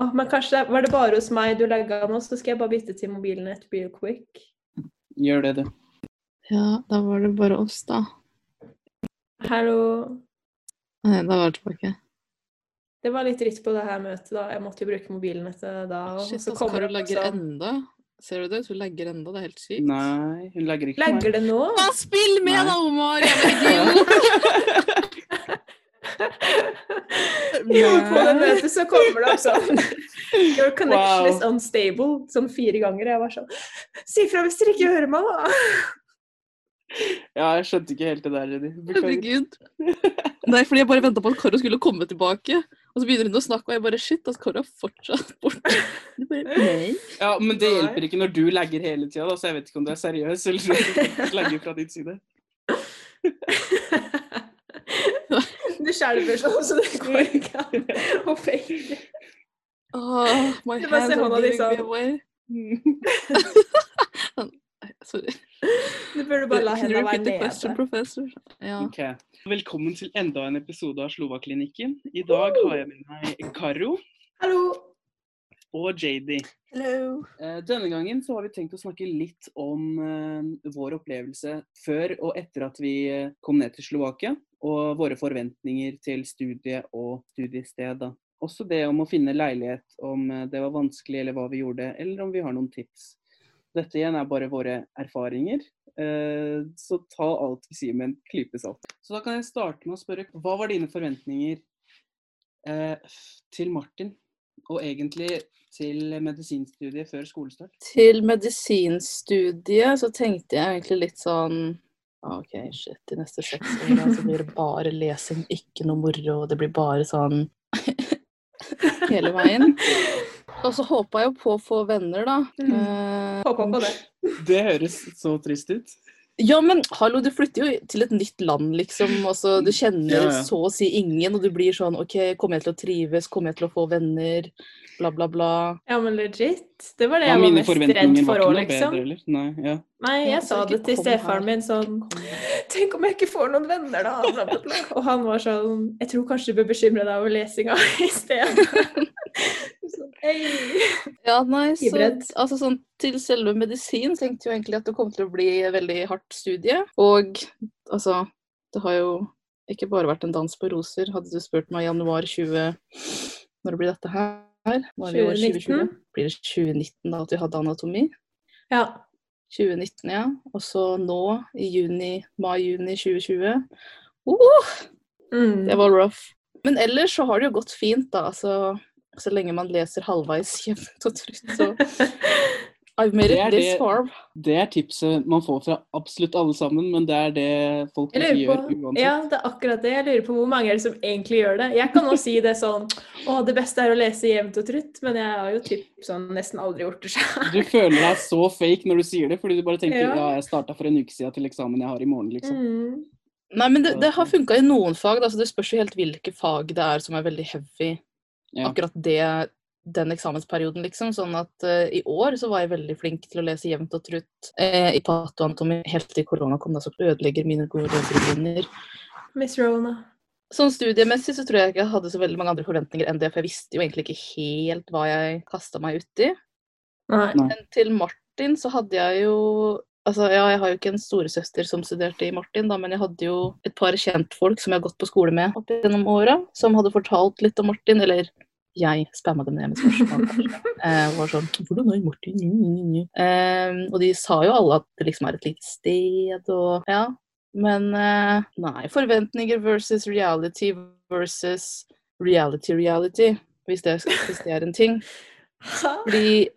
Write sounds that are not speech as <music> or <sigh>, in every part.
Åh, men kanskje det, var det bare hos meg du legga nå, så skal jeg bare bytte til mobilnett real quick. Gjør det, du. Ja, da var det bare oss, da. Hallo. Nei, da var jeg tilbake. Det var litt dritt på det her møtet, da. Jeg måtte jo bruke mobilnettet da. Og Shit, så altså, kommer det lagger sånn enda. Ser du det? Hun legger enda, det er helt sykt. Nei, hun legger ikke Legger det nå? Faen, spill med Nei. da, Omar! Idiot! <laughs> <laughs> <laughs> Jo, på det møtet så kommer det opp sånn <laughs> Your connection Wow. is unstable. Sånn fire ganger. Jeg var sånn Si fra hvis dere ikke hører meg, da! Ja, jeg skjønte ikke helt det der, Jenny. Herregud. Nei, fordi jeg bare venta på at Karo skulle komme tilbake. Og så begynner hun å snakke, og jeg bare Shit, altså, Karo er fortsatt borte. <laughs> Ja, men det hjelper ikke når du legger hele tida, da, så jeg vet ikke om du er seriøs eller legger fra din side. Du skjelver sånn, så det går ikke an å fake. Åh, my Du bare ser hands are hånda di sånn. away. <laughs> <laughs> Sorry. Du burde bare la henda være the question, professor? Ja. Ok. Velkommen til enda en episode av Slova-klinikken. I dag har jeg med meg Karo Hallo! og JD. Hello. Eh, Denne gangen så har vi tenkt å snakke litt om eh, vår opplevelse før og etter at vi eh, kom ned til Slovakia, og våre forventninger til studie og studiested. Også det om å finne leilighet, om det var vanskelig eller hva vi gjorde, eller om vi har noen tips. Dette igjen er bare våre erfaringer, så ta alt vi sier med en klype salt. Så da kan jeg starte med å spørre, hva var dine forventninger til Martin, og egentlig til medisinstudiet før skolestart? Til medisinstudiet så tenkte jeg egentlig litt sånn «Ah, OK, shit, de neste seks åra så blir det bare lesing, ikke noe moro, og det blir bare sånn <laughs> hele veien. Og så håpa jeg jo på å få venner, da. Mm. Eh, Håpa på det. Det høres så trist ut. Ja, men hallo, du flytter jo til et nytt land, liksom. Altså, du kjenner Ja, ja. så å si ingen, og du blir sånn OK, kommer jeg til å trives? Kommer jeg til å få venner? Bla, bla, bla. Ja, men legit. Det var det Ja, jeg var mest redd for òg, liksom. bedre. Nei, ja. Nei, jeg sa det til stefaren min sånn <laughs> Tenk om jeg ikke får noen venner, da! Bla, bla, bla. Og han var sånn Jeg tror kanskje du bør bekymre deg over lesinga i stedet. <laughs> Hey. Ja, nei, så altså sånn til selve medisin tenkte jeg egentlig at det kom til å bli veldig hardt studie. Og altså, det har jo ikke bare vært en dans på roser. Hadde du spurt meg i januar 20 Når det blir dette her? Nå er det jo 2019. 2020. Blir det 2019 da at vi hadde anatomi? Ja. 2019, ja. Og så nå, i juni, mai-juni 2020. Uh, Mm. det var rough. Men ellers så har det jo gått fint, da. Altså, så lenge man leser halvveis <laughs> jevnt og trutt, så <laughs> I've made Det it er this det- far. Det er tipset man får fra absolutt alle sammen, men det er det folk ikke gjør på, uansett. ja, det er akkurat det. Jeg lurer på hvor mange er det som egentlig gjør det. Jeg kan også si det sånn Å, det beste er å lese jevnt og trutt, men jeg har jo typ sånn nesten aldri gjort det sjøl. Du føler deg så fake når du sier det, fordi du bare tenker Ja. ja, jeg starta for en uke siden til eksamen jeg har i morgen, liksom. Mm. Nei, men det, det har funka i noen fag. Da, så det spørs jo helt hvilke fag det er som er veldig heavy. Ja. Akkurat det, den eksamensperioden, liksom. Sånn at uh, i år så var jeg veldig flink til å lese jevnt og trutt uh, i patoanatomi helt til korona kom, da, så ødelegger mine gode rødbriller. Miss Rona. Sånn studiemessig så tror jeg ikke jeg hadde så veldig mange andre forventninger enn det, for jeg visste jo egentlig ikke helt hva jeg kasta meg uti. Men til Martin så hadde jeg jo Altså, ja, jeg har jo ikke en storesøster som studerte i Martin, da, men jeg hadde jo et par kjentfolk som jeg har gått på skole med opp gjennom åra, som hadde fortalt litt om Martin, eller jeg spamma dem ned med spørsmål. <laughs> Eh, var sånn 'Hvordan er Martin?' Eh, og de sa jo alle at det liksom er et lite sted, og ja. Men eh, nei. Forventninger versus reality versus reality-reality, hvis, hvis det er en ting. <laughs> Fordi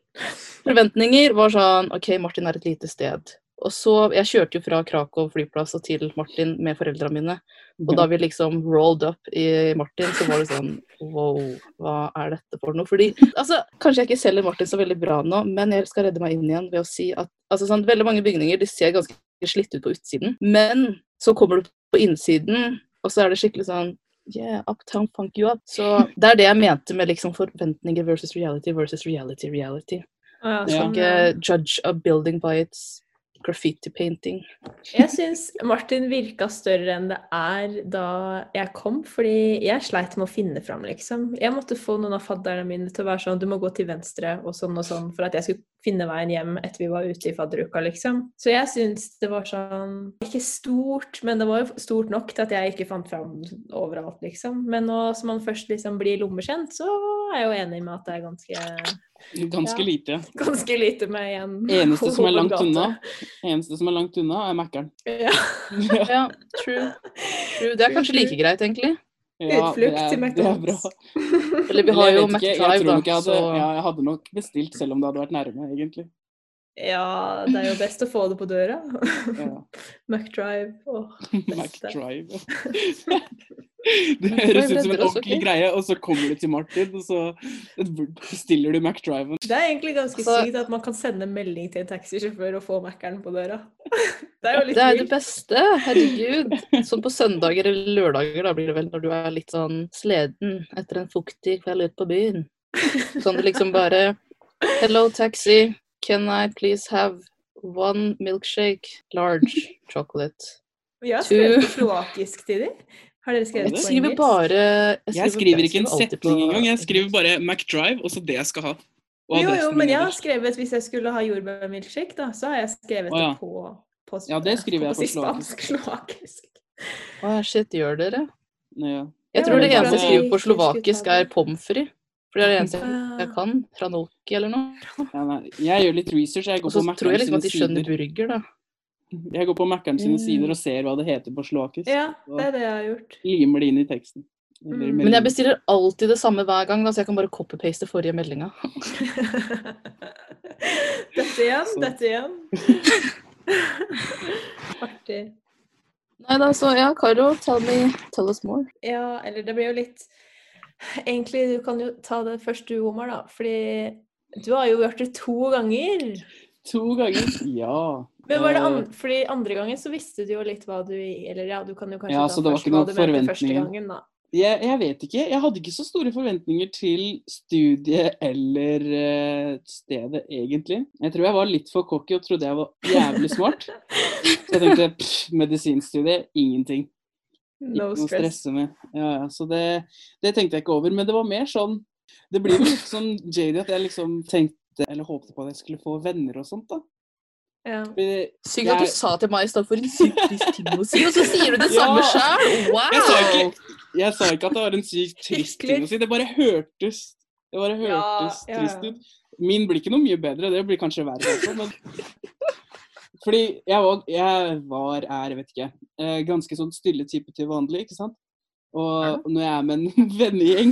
forventninger var sånn OK, Martin er et lite sted. Og så, Jeg kjørte jo fra Krakow flyplass og til Martin med foreldrene mine. Og da vi liksom rolled up i Martin, så var det sånn Wow, hva er dette for noe? Fordi, altså, Kanskje jeg ikke selger Martin så veldig bra nå, men jeg skal redde meg inn igjen ved å si at altså, sånn, veldig mange bygninger de ser ganske slitt ut på utsiden. Men så kommer du på innsiden, og så er det skikkelig sånn Yeah, uptown funk you up. Så det er det jeg mente med liksom forventninger versus reality versus reality reality. Ja, sånn, ikke judge a building by its graffiti painting. Jeg syns Martin virka større enn det er da jeg kom, fordi jeg sleit med å finne fram, liksom. Jeg måtte få noen av fadderne mine til å være sånn du må gå til venstre og sånn og sånn for at jeg skulle finne veien hjem etter vi var ute i fadderuka, liksom. Så jeg syns det var sånn Ikke stort, men det var jo stort nok til at jeg ikke fant fram overalt, liksom. Men nå som man først liksom blir lommekjent, så er jeg jo enig med at det er ganske Ganske Ja. lite. <laughs> Ganske lite med igjen. Eneste som er langt unna, eneste som er langt unna, er Mækkern. Ja. <laughs> Ja, true. true. Det er kanskje like greit, egentlig. Ja, Utflukt det er- til Det er bra. McDonald's. <laughs> Eller vi har jeg jo McDrive, da. jeg hadde, Så ja, jeg hadde nok bestilt selv om det hadde vært nærme, egentlig. Ja, det er jo best å få det på døra. Ja. McDrive. Åh, beste. McDrive. Det høres ut som en ordentlig greie, og så kommer du til Martin, og så bestiller du McDriven. Det er egentlig ganske Altså- sykt at man kan sende melding til en taxisjåfør og få Mækkern på døra. <laughs> Det er jo litt det er det beste. Herregud. Sånn på søndager eller lørdager, da blir det vel når du er litt sånn sleden etter en fuktig kveld ute på byen. Sånn du liksom bare Hello, taxi. Can I please have one milkshake, large chocolate? Vi har skrevet slovakisk til dem. Har dere skrevet Jeg på skriver engelsk? bare Jeg skriver ikke en setning engang, jeg skriver bare McDrive, og så det jeg skal ha. Og Jo, jo, men jeg har skrevet hvis jeg skulle ha jordbærmilkshake, da, så har jeg skrevet Å, ja. det på, på Ja, det skriver jeg på slovakisk. Å, shit, gjør dere? Ja. Jeg Ja, tror det eneste jeg skriver på slovakisk, er pommes frites. For det er det eneste Ah. jeg kan. Tranoki eller noe. Ja, nei, jeg gjør litt research. Jeg Og går så på tror jeg liksom at de skjønner burger, da. <laughs> Jeg går på Mækkern sine Mm. sider og ser hva det heter på slovakisk. Ja, det er det jeg har gjort. Limer det inn i teksten. Mm. Men jeg bestiller alltid det samme hver gang, da, så jeg kan bare copy-paste forrige meldinga. <laughs> <laughs> dette igjen, Så. dette igjen. Artig. Nei da, så ja, Karo, tell me, tell us more. Ja, eller det blir jo litt Egentlig, du kan jo ta det først du, Omar, da. Fordi du har jo gjort det to ganger. To ganger. Ja. Men var det an fordi andre gangen så visste du jo litt hva du Eller ja, du kan jo kanskje Ja, ta det var først hva du mente første gangen, da. jeg, jeg vet ikke. Jeg hadde ikke så store forventninger til studiet eller uh, stedet, egentlig. Jeg tror jeg var litt for cocky og trodde jeg var jævlig smart. <laughs> Så jeg tenkte pff, medisinstudie, ingenting. No Ikke noe å stress. stresse med. Ja, ja, så det, det tenkte jeg ikke over. Men det var mer sånn Det blir jo litt sånn jady at jeg liksom tenkte eller håpte på at jeg skulle få venner og sånt, da. Ja. Sykt at du sa til meg i stedet for en sykt trist ting å <laughs> si, og så sier du det Ja. samme sjøl! Wow! Jeg sa ikke, jeg sa ikke at det var en sykt trist ting å si, det bare hørtes Det bare hørtes ja, trist ut. Min blir ikke noe mye bedre, det blir kanskje verre også, men Fordi jeg var, jeg var er, vet ikke, eh, ganske sånn stille type til vanlig, ikke sant? Og når jeg er med en <laughs> vennegjeng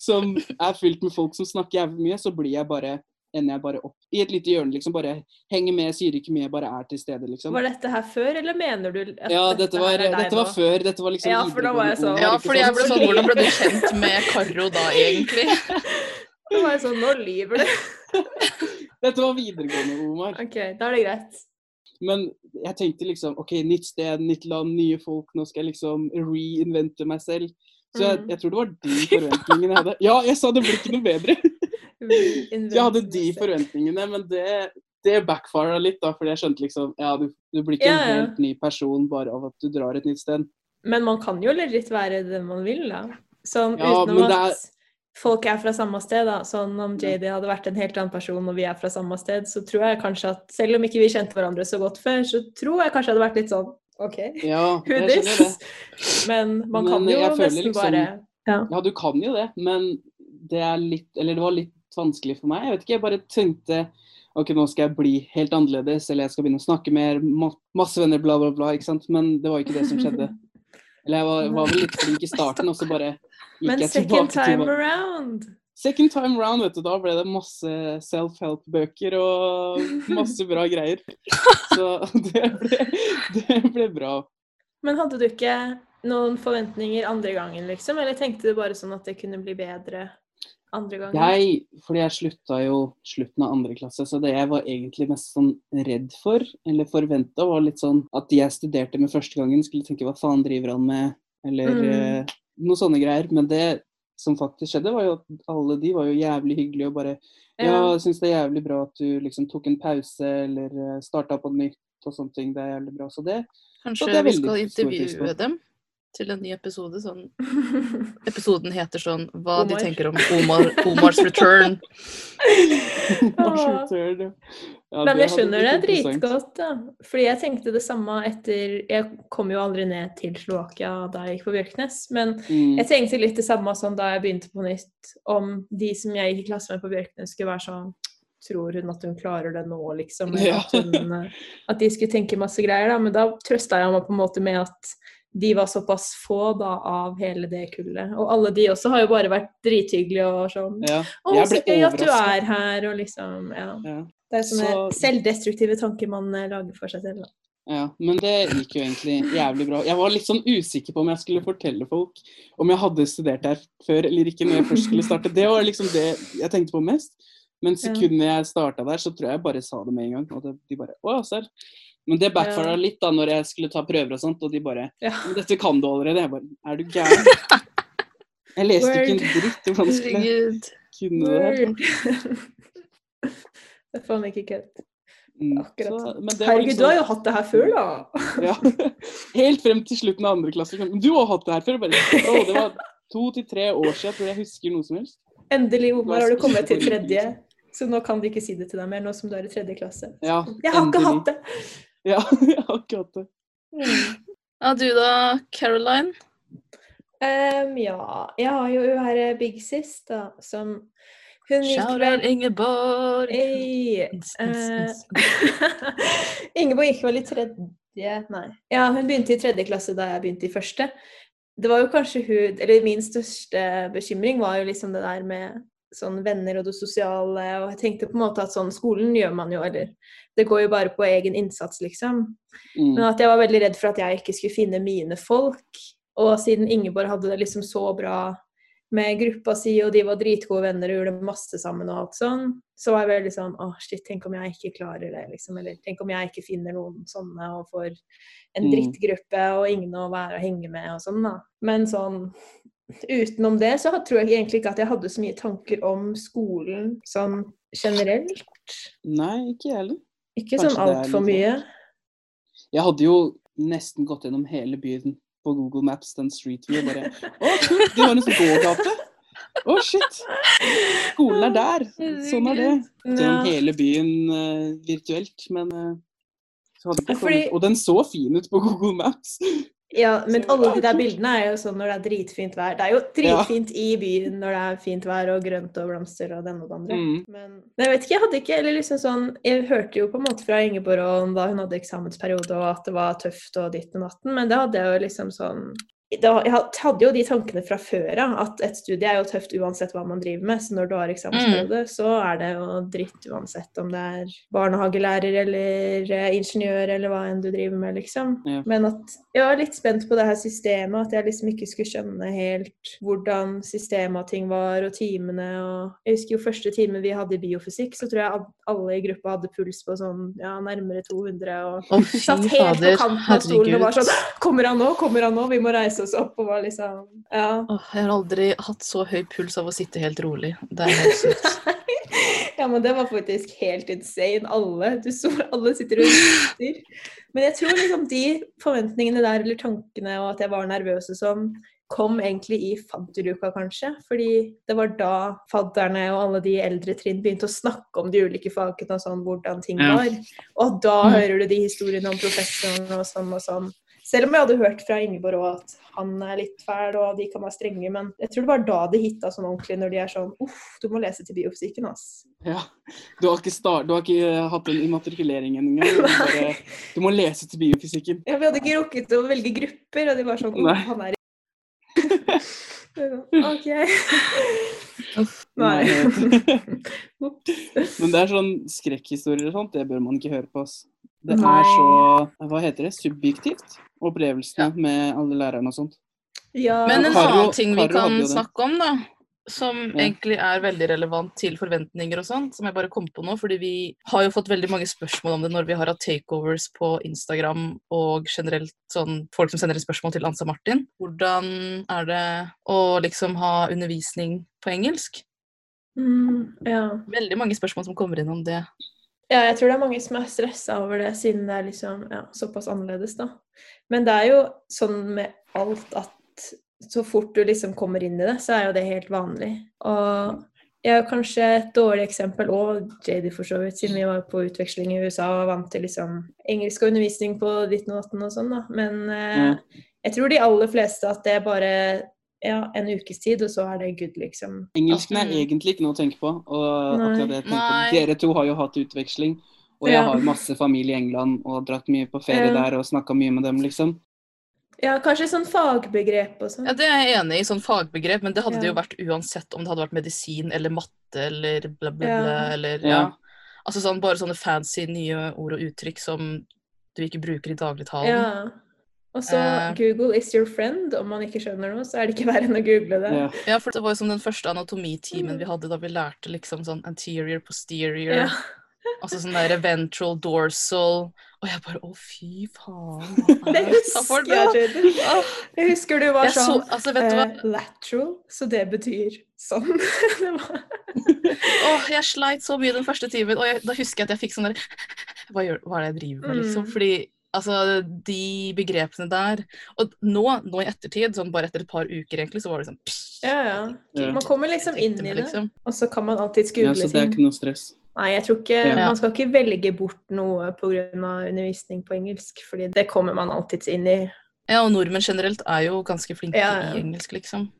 som er fylt med folk som snakker jævlig mye, så blir jeg bare ender jeg bare opp i et lite hjørne, liksom. Bare henger med, sier ikke mye, bare er til stede, liksom. Var dette her før, eller mener du at Ja, dette var, her er dette var før. Dette var liksom Ja, for da var jeg sånn- år, Ja, for fordi jeg ble sånn Hvordan ble du kjent med Karo da, egentlig? <laughs> Da var jeg sånn Nå lyver du. <laughs> Dette var videregående, Omar. OK, da er det greit. Men jeg tenkte liksom OK, nytt sted, nytt land, nye folk. Nå skal jeg liksom reinvente meg selv. Så jeg, Mm. jeg tror det var de <laughs> forventningene jeg hadde. Ja, jeg sa det blir ikke noe bedre! <laughs> Jeg hadde de forventningene, men det, det backfira litt, da. Fordi jeg skjønte liksom Ja, du, du blir ikke Ja, en helt ny person bare av at du drar et nytt sted. Men man kan jo litt være det man vil, da. Sånn Ja, utenom men at er- folk er fra samme sted, da. Sånn om JD hadde vært en helt annen person og vi er fra samme sted, så tror jeg kanskje at selv om ikke vi kjente hverandre så godt før, så tror jeg kanskje det hadde vært litt sånn OK, Ja, <laughs> who this? Men man Men kan jo nesten liksom- bare ja. Ja, du kan jo det, men det er litt Eller det var litt vanskelig for meg. Jeg vet ikke, jeg bare tenkte OK, nå skal jeg bli helt annerledes, eller jeg skal begynne å snakke mer, ma masse venner, bla, bla, bla. ikke sant? Men det var jo ikke det som skjedde. Eller jeg var, var vel litt flink i starten, og så bare gikk Men jeg second tilbake til time around. Second time round, vet du, da ble det masse self-help-bøker og masse bra greier. Så det ble, det ble bra. Men hadde du ikke noen forventninger andre gangen, liksom? Eller tenkte du bare sånn at det kunne bli bedre andre gangen? Jeg, fordi jeg slutta jo slutten av andre klasse, så det jeg var egentlig mest sånn redd for, eller forventa, var litt sånn at de jeg studerte med første gangen, skulle tenke hva faen driver han med, eller Mm. eh, noe sånne greier. Men det som faktisk skjedde, var jo at alle de var jo jævlig hyggelige og bare Ja, jeg syns det er jævlig bra at du liksom tok en pause, eller uh, starta på nytt, og sånne ting. Det er jævlig bra. Så det Kanskje det er vi skal intervjue dem til en ny episode. Sånn. <laughs> Episoden heter sånn Hva de tenker om Omar, Omars return. <laughs> Omars return, ja, men jeg skjønner det dritgodt, da. Fordi jeg tenkte det samme etter Jeg kom jo aldri ned til Slovakia da jeg gikk på Bjørknes, men Mm. jeg tenkte litt det samme sånn da jeg begynte på nytt, om de som jeg gikk i klasse med på Bjørknes, skulle være sånn Tror hun at hun klarer det nå, liksom? Ja. at, hun, at de skulle tenke masse greier, da. Men da trøsta jeg meg på en måte med at de var såpass få da av hele det kullet. Og alle de også har jo bare vært drithyggelige og sånn Ja. Å, så gøy at du er her, og liksom Ja. Ja. Det er sånne Så- selvdestruktive tanker man eh, lager for seg selv. Da. Ja, men det gikk jo egentlig jævlig bra. Jeg var litt sånn usikker på om jeg skulle fortelle folk om jeg hadde studert her før eller ikke når jeg først skulle starte. Det var liksom det jeg tenkte på mest. Men sekundene jeg starta der, så tror jeg jeg bare sa det med en gang. Og de bare Å, serr. Men det backfira litt da når jeg skulle ta prøver og sånt, og de bare Ja. Men dette kan du allerede. Jeg bare Er du gæren? <laughs> Jeg leste ikke en dritt dritt. Hvordan skulle kunne det? <laughs> Det er faen ikke kødd. Mm, Akkurat så- Herregud, liksom- du har jo hatt det her før, da! <laughs> Ja. Helt frem til slutten av andre klasse. Men du har hatt det her før. Bare, å, det var to til tre år siden. Jeg tror jeg husker noe som helst. Endelig, Omar, har du kommet til tredje. Så nå kan de ikke si det til deg mer, nå som du er i tredje klasse. Ja, Jeg har ikke hatt det! Ja, <laughs> hatt det. Ja, du da, Caroline? Um, ja, jeg har jo hun her Big Sis, da, som Hun gikk Shout vel out Ingeborg! Hey. Ins, eh. <laughs> Ingeborg gikk vel i tredje Nei. Ja, hun begynte i tredje klasse da jeg begynte i første. Det var jo kanskje hun Eller min største bekymring var jo liksom det der med sånn venner og det sosiale, og jeg tenkte på en måte at sånn skolen gjør man jo, eller Det går jo bare på egen innsats, liksom. Mm. Men at jeg var veldig redd for at jeg ikke skulle finne mine folk. Og siden Ingeborg hadde det liksom så bra med gruppa si, og de var dritgode venner og gjorde masse sammen og alt sånn, så var jeg veldig sånn Å, shit, tenk om jeg ikke klarer det, liksom. Eller tenk om jeg ikke finner noen sånne og får en Mm. drittgruppe og ingen å være og henge med og sånn, da. Men sånn utenom det så tror jeg egentlig ikke at jeg hadde så mye tanker om skolen sånn generelt. Nei, ikke jeg heller. Ikke Kanskje sånn altfor mye. Jeg hadde jo nesten gått gjennom hele byen på Google Maps, den Street View, og bare <laughs> Å, kult! Det har en sånn gågate! Å, shit! Skolen er der! Sånn er det. Gjennom hele byen uh, virtuelt, men uh, Og den så fin ut på Google Maps! Ja, men alle de der bildene er jo sånn når det er dritfint vær. Det er jo dritfint i byen når det er fint vær og grønt og blomster og det ene og det andre. Mm. Men men, jeg vet ikke, jeg hadde ikke eller liksom sånn Jeg hørte jo på en måte fra Ingeborg om da hun hadde eksamensperiode og at det var tøft og ditt og natten, men det hadde jeg jo liksom sånn da, jeg hadde jo de tankene fra før av, at et studie er jo tøft uansett hva man driver med. Så når du har eksamensperiode, så er det jo dritt uansett om det er barnehagelærer eller eh, ingeniør eller hva enn du driver med, liksom. Ja. Men at jeg var litt spent på det her systemet, at jeg liksom ikke skulle skjønne helt hvordan systemet og ting var, og timene og Jeg husker jo første time vi hadde i biofysikk, så tror jeg alle i gruppa hadde puls på sånn ja, nærmere 200 og oh, Satt helt fader. på kanten av stolen og var sånn Kommer han nå? Kommer han nå? Vi må reise oss opp. Og var liksom Ja. Åh, jeg har aldri hatt så høy puls av å sitte helt rolig. Det er helt sykt. <laughs> ja, men det var faktisk helt insane. Alle du så, alle sitter og sitter. Men jeg tror liksom de forventningene der, eller tankene, og at jeg var nervøs og sånn, kom egentlig i fadderuka, kanskje. Fordi det var da fadderne og alle de eldre trinn begynte å snakke om de ulike fagene og sånn, hvordan ting var. Og da Mm. hører du de historiene om professoren og sånn og sånn. Selv om jeg hadde hørt fra Ingeborg òg at han er litt fæl og de kan være strenge, men jeg tror det var da det hitta sånn ordentlig, når de er sånn uff, du må lese til biofysikken, ass. Ja. Du har ikke, start, du har ikke eh, hatt en immatrikulering engang. Du, bare- <laughs> du må lese til biofysikken. Ja, vi hadde ikke rukket å velge grupper, og de var sånn Nei. han er <laughs> OK. Nei. <laughs> Men det er sånn skrekkhistorier og sånt, det bør man ikke høre på. ass. Det Nei. er så Hva heter det? Subjektivt. Opplevelsene med alle lærerne og sånt. Ja, Men en Karo- annen ting vi Karo kan snakke om, da, som Ja. egentlig er veldig relevant til forventninger og sånt, som jeg bare kom på nå, fordi vi har jo fått veldig mange spørsmål om det når vi har hatt takeovers på Instagram og generelt sånn folk som sender inn spørsmål til Ansa Martin. Hvordan er det å liksom ha undervisning på engelsk? mm, ja. Veldig mange spørsmål som kommer inn om det. Ja, jeg tror det er mange som er stressa over det, siden det er liksom ja, såpass annerledes, da. Men det er jo sånn med alt at så fort du liksom kommer inn i det, så er jo det helt vanlig. Og jeg er kanskje et dårlig eksempel, òg, JD for så vidt, siden vi var på utveksling i USA og vant til liksom engelsk og undervisning på ditten og datten og sånn, da. Men eh, jeg tror de aller fleste at det bare ja, en ukes tid, og så er det good, liksom. Engelsken er egentlig ikke noe å tenke på. Og Nei. akkurat det jeg tenker på. Dere to har jo hatt utveksling, og jeg Ja. har masse familie i England og dratt mye på ferie Ja. der og snakka mye med dem, liksom. Ja, kanskje sånn fagbegrep og sånn. Ja, Det er jeg enig i, sånn fagbegrep, men det hadde det jo vært uansett om det hadde vært medisin eller matte eller bla, bla, Ja. bla, eller Ja. ja. Altså sånn bare sånne fancy nye ord og uttrykk som du ikke bruker i dagligtalen. Ja. Og så uh, Google is your friend. Om man ikke skjønner noe, så er det ikke <laughs> verre enn å google det. Ja. Ja, for det var jo som den første anatomitimen vi hadde da vi lærte liksom sånn anterior, posterior, Yeah. <laughs> altså sånn der ventral, dorsal, og jeg bare å fy faen. <laughs> Det er husker jeg, Jaden. Jeg husker du var Jeg så, sånn altså vet du hva, eh, lateral, så det betyr sånn. det var... Åh, jeg sleit så mye den første timen, og jeg, da husker jeg at jeg fikk sånn der hva, gjør, hva er det jeg driver med, liksom? Mm. Fordi altså, de begrepene der Og nå, nå i ettertid, sånn bare etter et par uker, egentlig, så var det sånn pss, Ja, ja. Ja. Man kommer liksom inn i det, liksom. og så kan man alltids ja, så det er ting. ikke noe stress. Nei, jeg tror ikke Ja. Man skal ikke velge bort noe pga. undervisning på engelsk, fordi det kommer man alltids inn i. Ja, og nordmenn generelt er jo ganske flinke Ja, ja. i engelsk, liksom.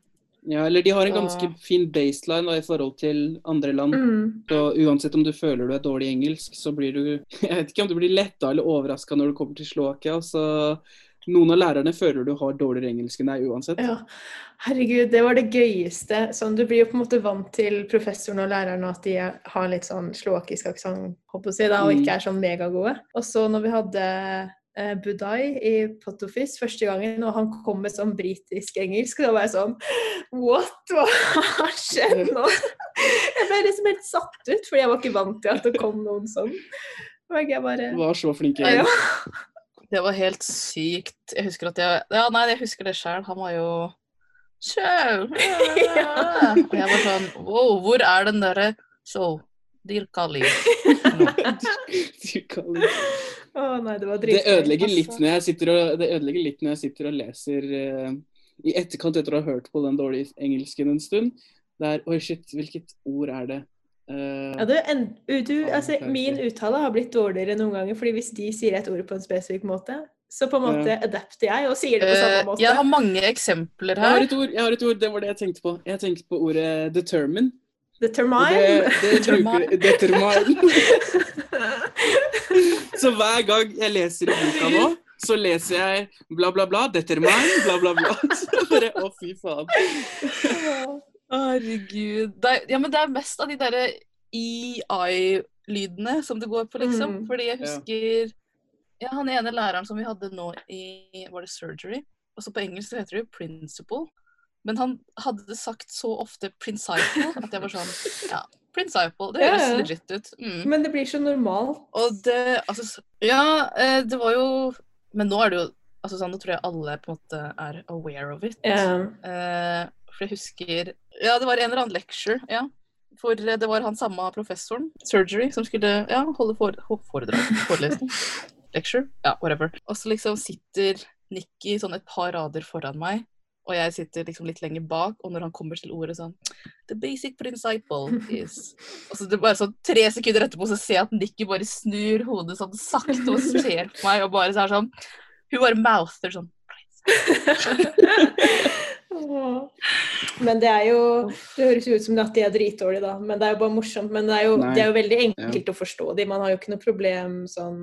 Ja, eller de har en Så- ganske fin baseline da, i forhold til andre land. Mm. Så uansett om du føler du er dårlig i engelsk, så blir du <laughs> Jeg vet ikke om du blir letta eller overraska når du kommer til Slovakia. Så noen av lærerne føler du har dårligere engelsk enn deg uansett. Ja, herregud, det var det gøyeste. Sånn, du blir jo på en måte vant til professoren og læreren og at de har litt sånn slovakisk aksent, og Mm. ikke er sånn megagode. Og så når vi hadde eh, Budai i Potofis første gangen, og han kom med sånn britisk engelsk, da var jeg sånn What? Hva har skjedd nå? Jeg ble liksom helt satt ut, fordi jeg var ikke vant til at det kom noen sånn. Og jeg bare Du var så flink i ja. engelsk. Det var helt sykt. Jeg husker at jeg Ja, nei, jeg husker det sjøl. Han var jo Sjau! Og jeg var sånn Wow, hvor er den derre So, dear liv. <laughs> Dyrka liv. Å nei, det var Det dritgøy. ødelegger litt altså. når jeg sitter og, det ødelegger litt når jeg sitter og leser uh, i etterkant etter å ha hørt på den dårlige engelsken en stund. Det er Oi, shit, hvilket ord er det? Uh, Ja, du, en, du, altså, min uttale har blitt dårligere noen ganger, fordi hvis de sier et ord på en spesifikk måte, så på en måte Ja. adapter jeg og sier det på samme Eh, måte. jeg har mange eksempler jeg har her. et ord, jeg har et ord, det var det jeg tenkte på. Jeg tenkte på ordet 'determine'. Determine. det, det <laughs> Determine. Så hver gang jeg leser i boka nå, så leser jeg bla, bla, bla, determine, bla, bla, bla. <laughs> Så bare, Å, fy faen. Herregud. Det er, ja, men det er mest av de derre EI-lydene som det går på, liksom. Mm. Fordi jeg husker ja, han ene læreren som vi hadde nå i Var det surgery? Og så på engelsk heter det principle. principal. Men han hadde sagt så ofte principal at jeg var sånn Ja, principal. Det høres ja. legit ut. Mm. Men det blir så normalt. Og det Altså, ja, eh, det var jo Men nå er det jo Altså sånn, Nå tror jeg alle på en måte er aware of it. Yeah. Eh, for jeg husker Ja, det var en eller annen lecture, ja. For det var han samme professoren, surgery, som skulle ja, holde fore, foredrag, forelesning. <laughs> Lecture. Ja, whatever. Og så liksom sitter Nikki sånn et par rader foran meg, og jeg sitter liksom litt lenger bak, og når han kommer til ordet sånn The basic principle is Og så det er bare sånn tre sekunder etterpå så ser jeg at Nikki bare snur hodet sånn sakte og ser på meg, og bare så er sånn Hun bare mouther sånn. <laughs> Men det er jo Det høres jo ut som at de er dritdårlige, da. Men det er jo bare morsomt. Men det er jo, det er jo veldig enkelt å forstå de. Man har jo ikke noe problem sånn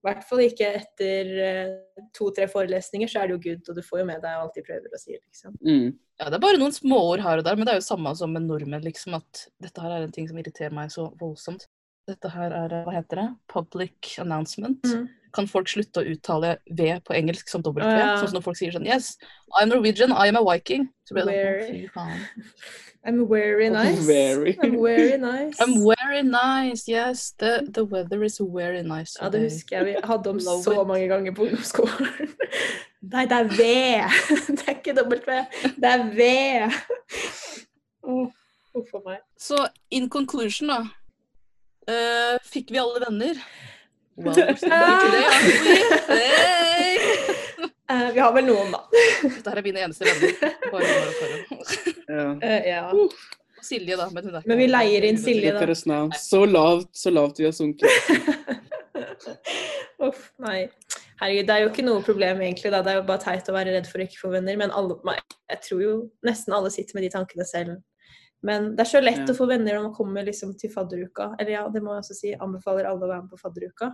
I hvert fall ikke etter eh, to-tre forelesninger, så er det jo good, og du får jo med deg alt de prøver å si, liksom. Mm. Ja, det er bare noen småord her og der, men det er jo samme som med nordmenn, liksom, at dette her er en ting som irriterer meg så voldsomt. Dette her er, hva heter det, public announcement. Mm. Kan folk slutte å uttale V på engelsk som W? V. ja. Sånn som når folk sier sånn Yes, I'm Norwegian, I am a Viking. Så blir det sånn, Very. «Å, fy faen. I'm very nice. Very. I'm very nice. I'm very nice, yes. The, the weather is very nice Ja, det husker jeg vi hadde om Love så it. mange ganger på ungdomsskolen. <laughs> Nei, det er V! <laughs> Det er ikke dobbelt V, det er V! Åh, Uff a meg. Så in conclusion, da. Uh, fikk vi alle venner? <laughs> Hey! <laughs> Eh, vi har vel noen, da. Dette er mine eneste venner. Bare og Karo. Ja. Uh, ja. Silje, da. Men, hun er Men vi leier inn Silje, da. Så lavt, så lavt vi har sunket. <laughs> Uff, nei. Herregud, det er jo ikke noe problem egentlig, da. Det er jo bare teit å være redd for å ikke få venner. Men alle, jeg tror jo nesten alle sitter med de tankene selv. Men det er så lett Ja. å få venner når man kommer liksom til fadderuka. Eller ja, det må jeg også si. Anbefaler alle å være med på fadderuka.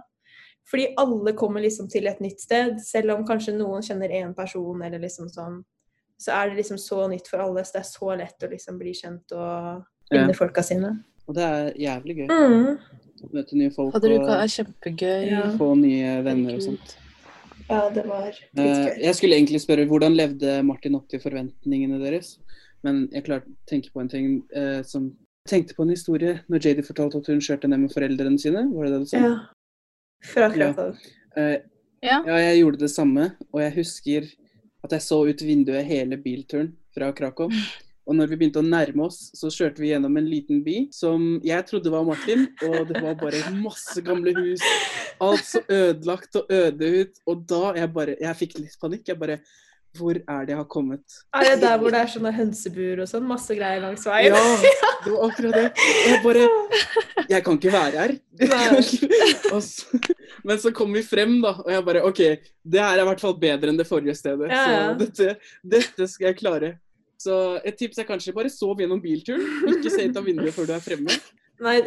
Fordi alle kommer liksom til et nytt sted. Selv om kanskje noen kjenner én person, eller liksom sånn, så er det liksom så nytt for alle. Så det er så lett å liksom bli kjent og finne Ja. folka sine. Og det er jævlig gøy. Mm. Møte nye folk Fadderuka og er kjempegøy. Ja. få nye venner og sånt. Ja, det var litt dritgøy. Jeg skulle egentlig spørre hvordan levde Martin opp til forventningene deres? Men jeg klarte å tenke på en ting eh, som tenkte på en historie når Jadie fortalte at hun kjørte ned med foreldrene sine. Var det det du sa? Ja. Fra ja. Uh, Ja. ja, jeg gjorde det samme. Og jeg husker at jeg så ut vinduet hele bilturen fra Krakow. Og når vi begynte å nærme oss, så kjørte vi gjennom en liten by som jeg trodde var Martin. Og det var bare masse gamle hus. Alt så ødelagt og øde ut. Og da jeg bare Jeg fikk litt panikk. Jeg bare Hvor er det jeg har kommet? Er det der hvor det er sånne hønsebur og sånn? Masse greier langs veien? Ja, <laughs> det var akkurat det. Og jeg bare Jeg kan ikke være her. <laughs> <laughs> Så, men så kom vi frem, da, og jeg bare OK, det her er i hvert fall bedre enn det forrige stedet. Ja, ja. Så dette, dette skal jeg klare. Så et tips er kanskje bare sov gjennom bilturen. Ikke se ut av vinduet før du er fremme. Nei,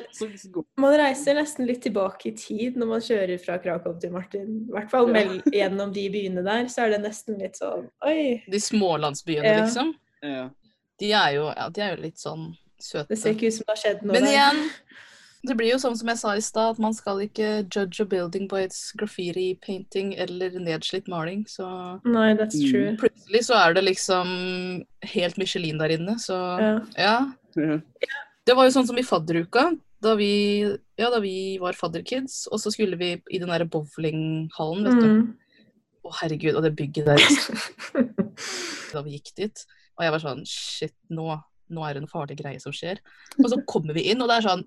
man reiser nesten litt tilbake i tid når man kjører fra Krakow til Martin. I hvert fall Ja. gjennom de byene der, så er det nesten litt sånn Oi, De smålandsbyene, Ja. liksom. Ja. De er jo, ja, de er jo litt sånn søte. det ser ikke ut som det har skjedd noe Men der. igjen, det blir jo sånn som jeg sa i stad, at man skal ikke judge a building by its graffiti-painting eller nedslitt maling. Så Nei, that's Mm. true. plutselig så er det liksom helt Michelin der inne, så Ja. ja. Ja. Det var jo sånn som i fadderuka, da vi, ja, da vi var fadderkids, og så skulle vi i den der bowlinghallen, vet du. Mm. Å herregud, og det bygget der <laughs> da vi gikk dit. Og jeg var sånn Shit, nå, nå er det en farlig greie som skjer. Og så kommer vi inn, og det er sånn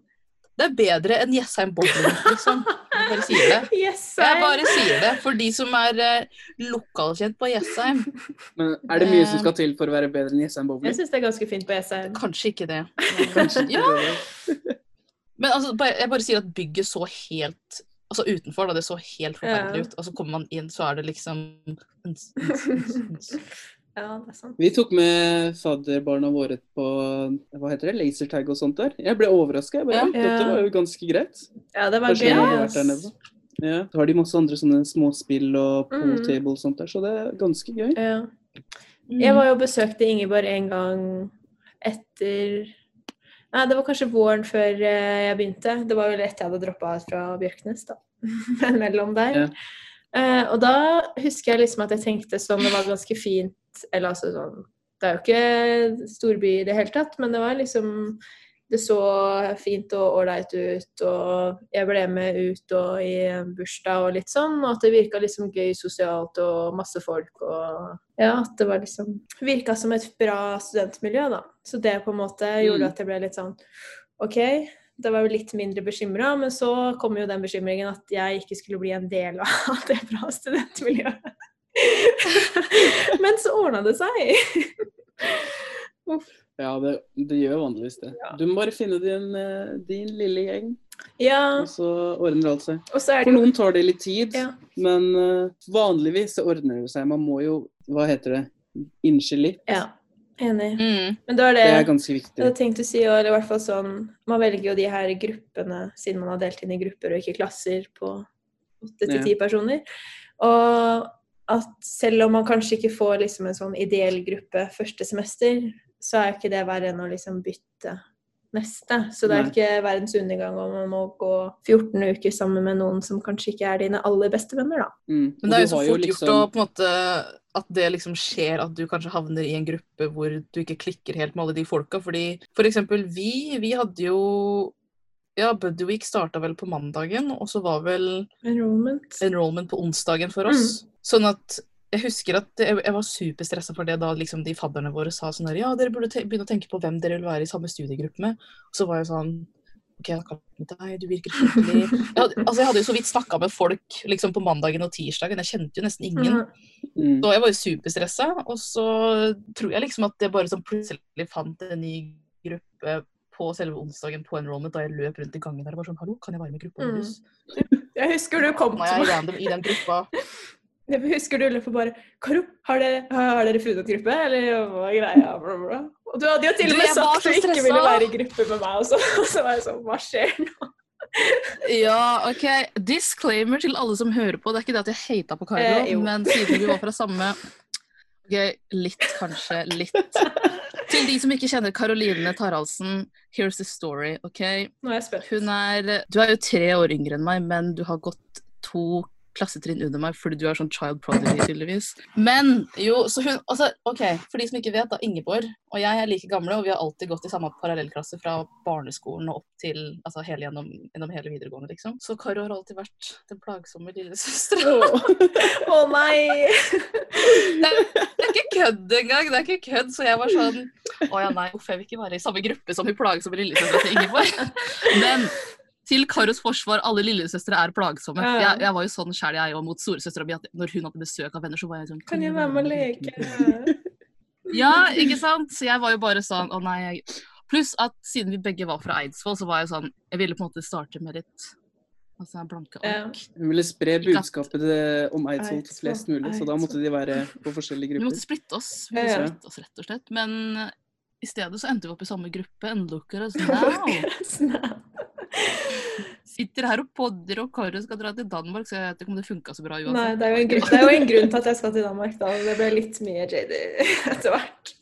Det er bedre enn Jessheim bowling, liksom. Jeg bare sier det. <laughs> Yes, Jeg bare sier det for de som er eh, lokalkjent på Jessheim. Men er det mye som skal til for å være bedre enn Jessheim Jeg Bowling? syns det er ganske fint på Jessheim. Kanskje ikke det. Kanskje ikke Ja, det. <laughs> men altså, jeg bare sier at bygget så helt Altså utenfor, da, det så helt forferdelig ut. Og så kommer man inn, så er det liksom Ja, det er sant. Vi tok med fadderbarna våre på hva heter det, lasertag og sånt der. Jeg ble overraska. Ja. Dette var jo ganske greit. Ja, det var gøy. Ja. Så har de masse andre sånne småspill og pool Mm. table og sånt der, så det er ganske gøy. Ja. Jeg var jo besøkte Ingeborg en gang etter Nei, det var kanskje våren før eh, jeg begynte. Det var vel etter jeg hadde droppa ut fra Bjørknes, da. <laughs> Men mellom der. Ja. Uh, og da husker jeg liksom at jeg tenkte sånn Det var ganske fint Eller altså sånn Det er jo ikke storby i det hele tatt, men det var liksom Det så fint og ålreit ut, og jeg ble med ut og i en bursdag og litt sånn, og at det virka liksom gøy sosialt og masse folk og Ja, at det var liksom Virka som et bra studentmiljø, da. Så det på en måte gjorde Mm. at jeg ble litt sånn OK, da var jeg litt mindre bekymra, men så kom jo den bekymringen at jeg ikke skulle bli en del av <laughs> det bra studentmiljøet. <laughs> men så ordna det seg. <laughs> Ja, det, det gjør vanligvis det. Ja. Du må bare finne din, eh, din lille gjeng, ja, og så ordner alt seg. og så er For jo noen tar det litt tid, ja. men uh, vanligvis så ordner det seg. Man må jo, hva heter det, innse litt. ja. Enig. Mm. Men da er det Det er ganske Jeg viktig. hadde tenkt å si, eller i hvert fall sånn Man velger jo de her gruppene, siden man har delt inn i grupper og ikke klasser på åtte til ti personer. Og at selv om man kanskje ikke får liksom en sånn ideell gruppe første semester, så er ikke det verre enn å liksom bytte neste. Så det er ikke verdens undergang om man må gå 14 uker sammen med noen som kanskje ikke er dine aller beste venner, da. Mm. Men det er jo så fort gjort liksom- å på en måte At det liksom skjer at du kanskje havner i en gruppe hvor du ikke klikker helt med alle de folka. Fordi for eksempel vi, vi hadde jo Ja, Buddy Week starta vel på mandagen, og så var vel Enrollment. enrollment på onsdagen for oss. Sånn at jeg husker at jeg, jeg var superstressa for det da liksom de fadderne våre sa sånn her Ja, dere burde te begynne å tenke på hvem dere vil være i samme studiegruppe med. Og så var jeg sånn OK, jeg kan ikke deg, du virker skikkelig altså, jeg hadde jo så vidt snakka med folk liksom, på mandagen og tirsdagen. Jeg kjente jo nesten ingen. Mm. Så jeg var jo superstressa. Og så tror jeg liksom at jeg bare sånn plutselig fant en ny gruppe på selve onsdagen på enrollment da jeg løp rundt i gangen der og var sånn Hallo, kan jeg være med i gruppa Mm. <laughs> Jeg husker du kom til meg. random i den gruppa. <laughs> Jeg husker du løp og bare Karo, har dere, har dere funnet gruppe? Eller hva er greia? Bla, bla. Og du hadde jo til og med sagt at du ikke ville være i gruppe med meg også. <laughs> Og så var jeg sånn Hva skjer nå? Ja, OK. Disclaimer til alle som hører på. Det er ikke det at jeg hata på Karo, Eh, men siden vi var fra samme OK, litt, kanskje. Litt. Til de som ikke kjenner Karoline Taraldsen, here's the story, OK? Nå er jeg spent. Hun er Du er jo tre år yngre enn meg, men du har gått to klassetrinn under meg fordi du er sånn child prodigy, tydeligvis. Men jo, så hun altså, OK, for de som ikke vet, da. Ingeborg og jeg er like gamle, og vi har alltid gått i samme parallellklasse fra barneskolen og opp til altså hele gjennom, gjennom hele videregående, liksom. Så Karo har alltid vært den plagsomme lillesøstera. Å <laughs> nei! Det er ikke kødd engang! Det er ikke kødd. Så jeg var sånn Å ja, nei, hvorfor jeg vil ikke være i samme gruppe som hun plagsomme lillesøstera til Ingeborg. <laughs> Men til Karos forsvar, alle lillesøstre er plagsomme. Ja. Jeg, jeg var jo sånn sjæl, jeg òg, mot storesøstera mi. Når hun hadde besøk av venner, så var jeg sånn Kan jeg være med og leke? <laughs> Ja, ikke sant? Så jeg var jo bare sånn Å nei. Jeg... Pluss at siden vi begge var fra Eidsvoll, så var jeg sånn Jeg ville på en måte starte med litt altså blanke Ja. ark. Hun ville spre budskapet om Eidsvoll til flest mulig, så da måtte de være på forskjellige grupper. Vi måtte splitte oss. Vi måtte ja. splitte oss, rett og slett. Men eh, i stedet så endte vi opp i samme gruppe. endelukkere. Sånn. <laughs> Sitter her og podder, og Karo skal dra til Danmark, så jeg vet ikke om det funka så bra Nei, det er, jo en grunn, det er jo en grunn til at jeg skal til Danmark, da. Det ble litt mye JD <laughs> etter hvert.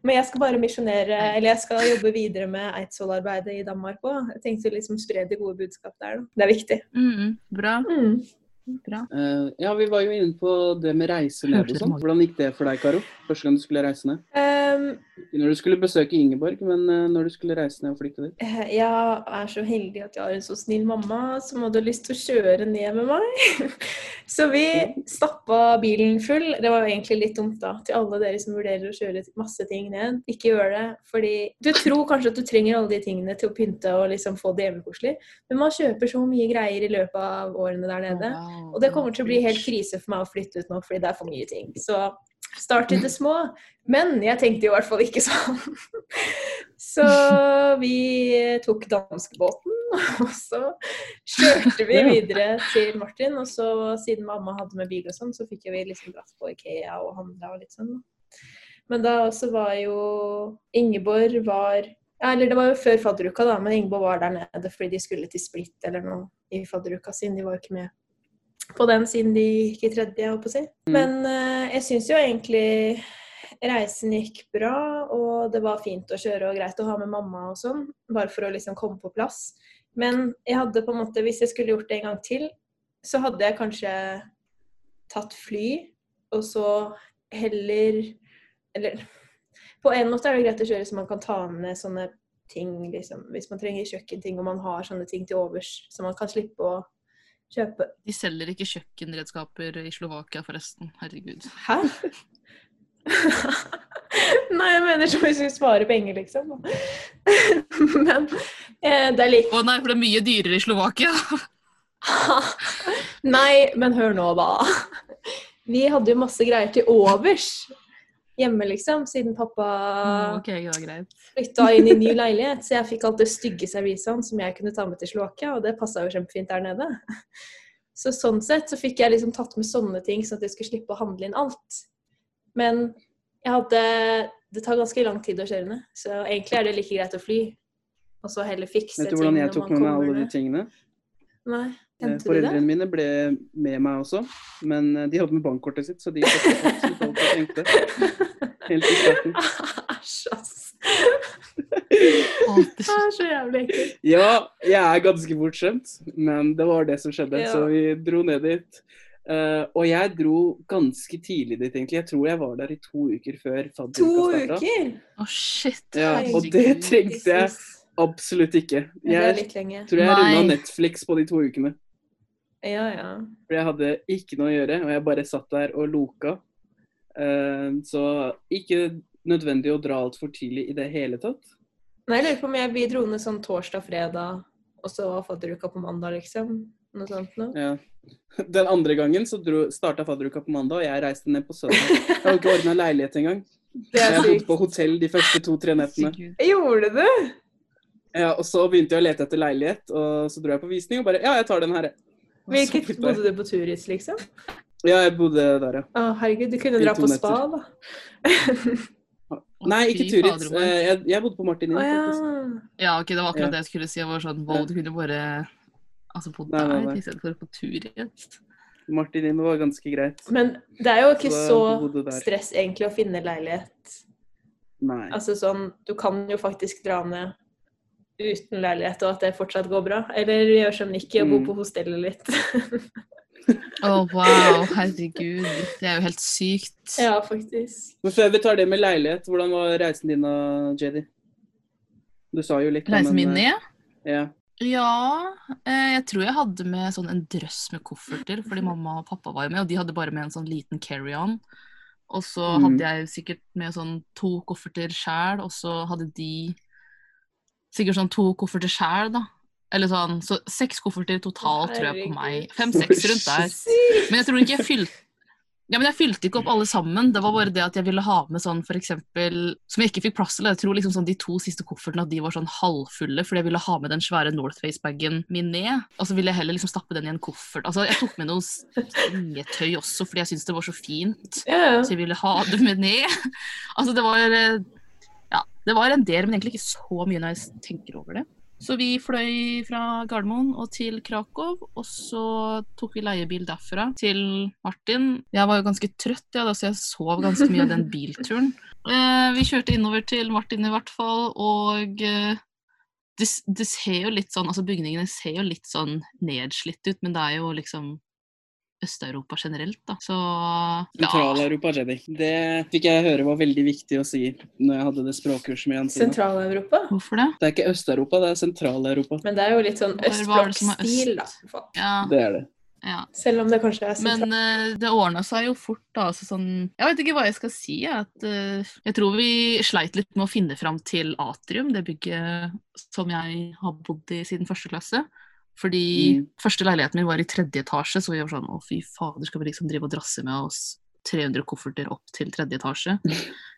Men jeg skal bare misjonere, eller jeg skal jobbe videre med Eidsvoll-arbeidet i Danmark òg. Jeg tenkte å liksom spre det gode budskap der, da. Det er viktig. Mm, bra. Mm. bra. Uh, ja, vi var jo inne på det med reise ned og sånn. Hvordan gikk det for deg, Karo? Første gang du skulle reise ned? Ehm, Ikke når du skulle besøke Ingeborg, men eh, når du skulle reise ned og flytte dit. eh, jeg er så heldig at jeg har en så snill mamma som hadde lyst til å kjøre ned med meg. <laughs> Så vi stappa bilen full. Det var jo egentlig litt dumt, da, til alle dere som vurderer å kjøre masse ting ned. Ikke gjør det. Fordi du tror kanskje at du trenger alle de tingene til å pynte og liksom få det hjemmekoselig, men man kjøper så mye greier i løpet av årene der nede. Og det kommer til å bli helt krise for meg å flytte ut nå, fordi det er for mye ting. Så start i det små. Men jeg tenkte jo i hvert fall ikke sånn. <laughs> Så vi tok danskebåten, <laughs> og så kjørte vi videre til Martin. Og så siden mamma hadde med bil og sånn, så fikk vi liksom dratt på Ikea og handla og litt sånn. Men da også var jo Ingeborg var Eller det var jo før fadderuka, da, men Ingeborg var der nede fordi de skulle til Split eller noe i fadderuka sin. De var jo ikke med på den siden de gikk i tredje, jeg på å si. Mm. Men uh, jeg syns jo egentlig reisen gikk bra, og det var fint å kjøre og greit å ha med mamma og sånn, bare for å liksom komme på plass. Men jeg hadde på en måte, hvis jeg skulle gjort det en gang til, så hadde jeg kanskje tatt fly, og så heller Eller på en måte er det greit å kjøre så man kan ta med sånne ting, liksom. Hvis man trenger kjøkkenting og man har sånne ting til overs, så man kan slippe å kjøpe De selger ikke kjøkkenredskaper i Slovakia, forresten. Herregud. Hæ? Nei, jeg mener som hvis vi sparer penger, liksom. Men eh, det er litt Å nei, for det er mye dyrere i Slovakia. Nei, men hør nå, da. Vi hadde jo masse greier til overs hjemme, liksom, siden pappa Mm, flytta inn i ny <laughs> leilighet. Så jeg fikk alt det stygge serviset som jeg kunne ta med til Slovakia, og det passa jo kjempefint der nede. Så sånn sett så fikk jeg liksom tatt med sånne ting, sånn at jeg skulle slippe å handle inn alt. Men jeg hadde Det tar ganske lang tid å kjøre ned, så egentlig er det like greit å fly. Og så heller fikse Vet du hvordan jeg tok med meg alle de tingene? Nei, Eh, kjente? Foreldrene mine ble med meg også, men eh, de hadde med bankkortet sitt, så de fikk absolutt alt jeg trengte. Helt i starten. <laughs> Æsj, ass. <laughs> Det er så jævlig ekkelt. Ja, jeg er ganske bortskjemt, men det var det som skjedde. Ja. Så vi dro ned dit. Uh, og jeg dro ganske tidlig dit, egentlig. Jeg tror jeg var der i to uker før To fadderuka starta. uker? Å, shit. Ja, og det trengte jeg absolutt ikke. Det er Jeg tror jeg runda Netflix på de to ukene. Ja, ja. For jeg hadde ikke noe å gjøre, og jeg bare satt der og loka. Uh, så ikke nødvendig å dra altfor tidlig i det hele tatt. Nei, jeg lurer på om jeg, vi dro ned sånn torsdag-fredag og så var fadderuka på mandag, liksom. Noe sånt noe. Ja. <laughs> Den andre gangen så starta fadderuka på mandag, og jeg reiste ned på søndag. Jeg hadde ikke ordna leilighet engang. <laughs> Det er Jeg bodde på hotell de første to-tre nettene. Gjorde du? Ja, og så begynte jeg å lete etter leilighet, og så dro jeg på visning og bare Ja, jeg tar den her. jeg. Hvilket bodde du på Turis, liksom? Ja, jeg bodde der, ja. Å, herregud, du kunne I dra på meter. spa, da. <laughs> Nei, ikke Turitz. Eh, Jeg, jeg bodde på Martin Å ja. Ja, ok, det var akkurat Ja. det jeg skulle si. Jeg var sånn, wow, du kunne bare altså nei, der istedenfor på tur Martinin var ganske greit. Men det er jo ikke Så så stress egentlig å finne leilighet. Nei. Altså sånn, du kan jo faktisk dra ned uten leilighet, og at det fortsatt går bra. Eller gjør som Nikki og bo Mm. på hostellet litt. <laughs> Å, wow, herregud. Det er jo helt sykt. ja, faktisk. Men før vi tar det med leilighet, hvordan var reisen din da, JD? Du sa jo litt Reisen min men, ned? Ja. Ja, eh, jeg tror jeg hadde med sånn en drøss med kofferter, fordi mamma og pappa var jo med, og de hadde bare med en sånn liten carry-on. Og så Mm. hadde jeg sikkert med sånn to kofferter sjæl, og så hadde de sikkert sånn to kofferter sjæl, da. Eller sånn, så seks kofferter totalt, tror jeg, på meg. Fem-seks rundt der. <laughs> Men jeg tror ikke jeg fylte ja, men jeg fylte ikke opp alle sammen. Det var bare det at jeg ville ha med sånn for eksempel Som jeg ikke fikk plass til. Jeg tror liksom sånn de to siste koffertene at de var sånn halvfulle, fordi jeg ville ha med den svære Northface-bagen min ned. Og så ville jeg heller liksom stappe den i en koffert. Altså, jeg tok med noe sengetøy også, fordi jeg syntes det var så fint. Ja. Så jeg ville ha det med ned. <laughs> Altså, det var eh, Ja, det var en del, men egentlig ikke så mye når jeg tenker over det. Så vi fløy fra Gardermoen og til Krakow, og så tok vi leiebil derfra til Martin. Jeg var jo ganske trøtt, ja, da, så jeg sov ganske mye av den <laughs> bilturen. Eh, vi kjørte innover til Martin i hvert fall, og eh, det, det ser jo litt sånn, altså bygningene ser jo litt sånn nedslitt ut, men det er jo liksom Øst-Europa generelt, da. Så ja. Sentral-Europa, Jenny. Det fikk jeg høre var veldig viktig å si når jeg hadde det språkkurset med Jensina. Sentral-Europa. Hvorfor det? Det er ikke Øst-Europa, det er Sentral-Europa. Men det er jo litt sånn østblokkstil, da. øst? for- Ja, Det er det. ja. Selv om det kanskje er Men sentralt. eh, det ordna seg jo fort, da. Altså sånn Jeg vet ikke hva jeg skal si. jeg, At, uh, jeg tror vi sleit litt med å finne fram til Atrium, det bygget som jeg har bodd i siden første klasse. Fordi Mm. første leiligheten min var i tredje etasje, så vi var sånn å fy fader, skal vi liksom drive og drasse med oss 300 kofferter opp til tredje etasje.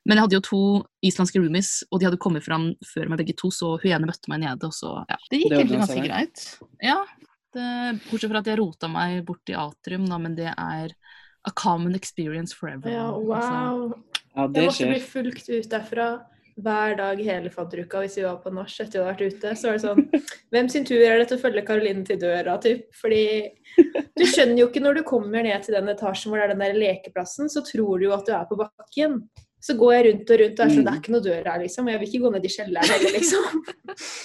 Men jeg hadde jo to islandske roomies, og de hadde kommet fram før meg begge to, så hun ene møtte meg nede, og så ja. Det gikk Det egentlig ganske greit. Ja, det, bortsett fra at jeg rota meg bort i atrium, da, men det er a common experience forever. Ja, Altså, wow. skjer. Jeg må måtte bli fulgt ut derfra hver dag hele fadderuka hvis vi var på nach etter å ha vært ute. Så var det sånn Hvem sin tur er det til å følge Karoline til døra, typ? Fordi du skjønner jo ikke når du kommer ned til den etasjen hvor det er den der lekeplassen, så tror du jo at du er på bakken. Så går jeg rundt og rundt og er sånn Det er ikke noe dør her, liksom. Jeg vil ikke gå ned i kjelleren heller, liksom.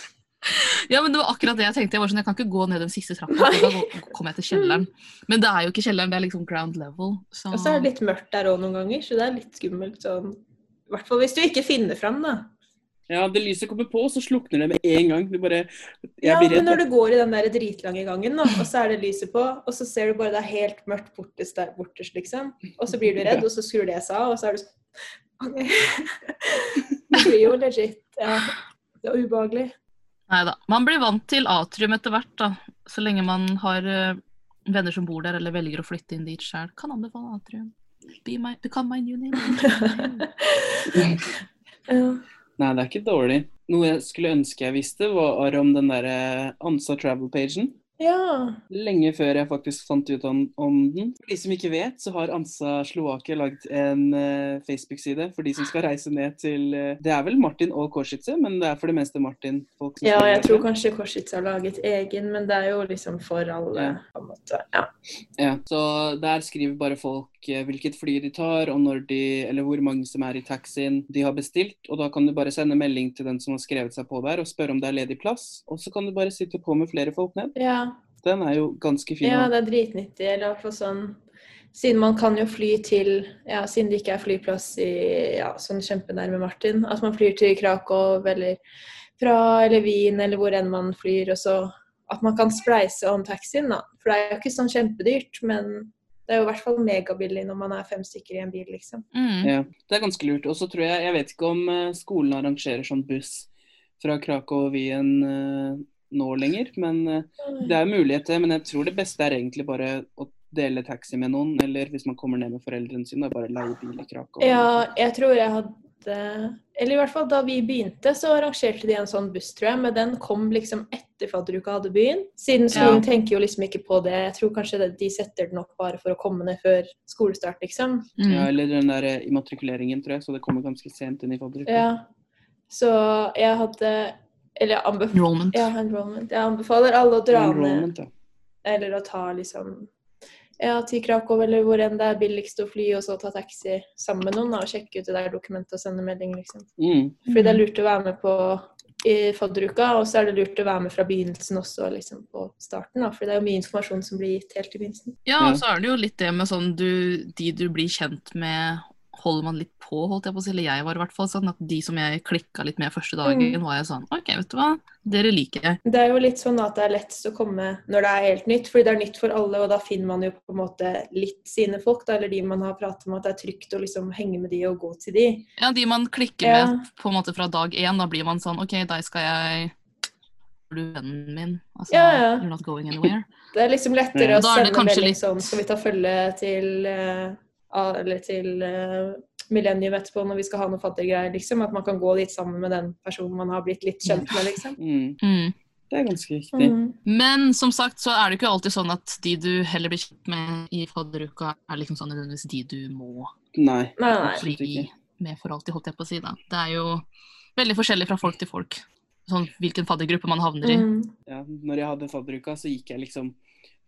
<laughs> ja, men det var akkurat det jeg tenkte. Jeg var sånn, jeg kan ikke gå ned den siste trappa, da kommer jeg til kjelleren. Men det er jo ikke kjelleren, det er liksom ground level. Så, Og så er det litt mørkt der òg noen ganger, så det er litt skummelt sånn. I hvert fall hvis du ikke finner fram, da. Ja, det lyset kommer på, så slukner det med en gang. Du bare Jeg Ja, blir men når du går i den der dritlange gangen, da, og så er det lyset på, og så ser du bare det er helt mørkt bortest der, bortest, liksom. Og så blir du redd, og så skrur det seg av, og så er du sånn okay. <laughs> Det blir jo legit. Ja. Det er ubehagelig. Nei da. Man blir vant til atrium etter hvert, da. Så lenge man har eh, venner som bor der, eller velger å flytte inn dit sjøl. Kan anbefale atrium. Be my, become my new name. <laughs> Ja. Nei, det er ikke dårlig. Noe jeg skulle ønske jeg visste, var om den derre Ansa Travel-pagen. ja. Lenge før jeg faktisk fant ut om, om den. For de som ikke vet, så har Ansa Slovakia lagd en uh, Facebook-side for de som skal reise ned til uh, Det er vel Martin og Korsitze, men det er for det meste Martin. Folk som ja, jeg tror kanskje Korsitze har laget egen, men det er jo liksom for alle, Ja. på en måte. Ja. Ja, så der skriver bare folk eh, hvilket fly de tar, og når de, eller hvor mange som er i taxien de har bestilt. Og da kan du bare sende melding til den som har skrevet seg på der, og spørre om det er ledig plass. Og så kan du bare sitte på med flere folk ned. ja. Den er jo ganske fin. Ja, det er dritnyttig. Eller fall sånn Siden man kan jo fly til Ja, siden det ikke er flyplass i ja, sånn kjempenærme Martin. At man flyr til Krakow eller fra eller Wien eller hvor enn man flyr, og så at man kan spleise om taxien, da. For det er jo ikke sånn kjempedyrt, men det er jo i hvert fall megabillig når man er fem stykker i en bil, liksom. Mm. Ja, det er ganske lurt. Og så tror jeg Jeg vet ikke om eh, skolen arrangerer sånn buss fra Krakow og Wien eh, nå lenger. Men eh, det er muligheter. Men jeg tror det beste er egentlig bare å dele taxi med noen, eller hvis man kommer ned med foreldrene sine, bare leie bil i Krakow. Ja, jeg tror jeg hadde Eller i hvert fall da vi begynte, så arrangerte de en sånn buss, tror jeg. Men den kom liksom etter fadderuka hadde begynt. Siden skolen tenker jo liksom ikke på det. Jeg tror kanskje det, de setter den opp bare for å komme ned før skolestart, liksom. Mm. Ja, eller den der eh, immatrikuleringen, tror jeg, så det kommer ganske sent inn i fadderuka. Ja. Så jeg hadde Eller jeg anbefaler, Enrollment. ja, enrollment. Jeg anbefaler alle å dra ned ja. eller å ta liksom ja, til Krakow eller hvor enn det er billigst å fly, og så ta taxi sammen med noen da, og sjekke ut det der dokumentet og sende melding, liksom. Mm. Fordi det er lurt å være med på i fadderuka, og så er det lurt å være med fra begynnelsen også, liksom på starten. da, For det er jo mye informasjon som blir gitt helt i begynnelsen. Ja, Ja. og så er det jo litt det med sånn du, de du blir kjent med, holder man litt på, holdt jeg på å si. Eller jeg var i hvert fall sånn at de som jeg klikka litt med første dagen, Mm. var jeg sånn OK, vet du hva, dere liker jeg. Det er jo litt sånn at det er lettest å komme når det er helt nytt, fordi det er nytt for alle, og da finner man jo på en måte litt sine folk, da, eller de man har pratet med, at det er trygt å liksom henge med de og gå til de. Ja, de man klikker Ja. med på en måte fra dag én, da blir man sånn OK, deg skal jeg du vennen min? Altså, Ja, ja. you're not going anywhere. Det er liksom lettere mm. å sende melding litt- sånn Skal vi ta følge til A- eller til eh, Millennium etterpå når vi skal ha noe faddergreier, liksom? At man kan gå litt sammen med den personen man har blitt litt kjent med, liksom. <laughs> Mm. Mm. Det er ganske viktig. Mm. Men som sagt så er det ikke alltid sånn at de du heller blir kjent med i fadderuka, er liksom sånn nødvendigvis de du må Nei. Nei, nei. Bli med for alltid, holdt jeg på å si. da. Det er jo veldig forskjellig fra folk til folk. Sånn hvilken faddergruppe man havner i. Mm. Ja, når jeg hadde fadderuka, så gikk jeg liksom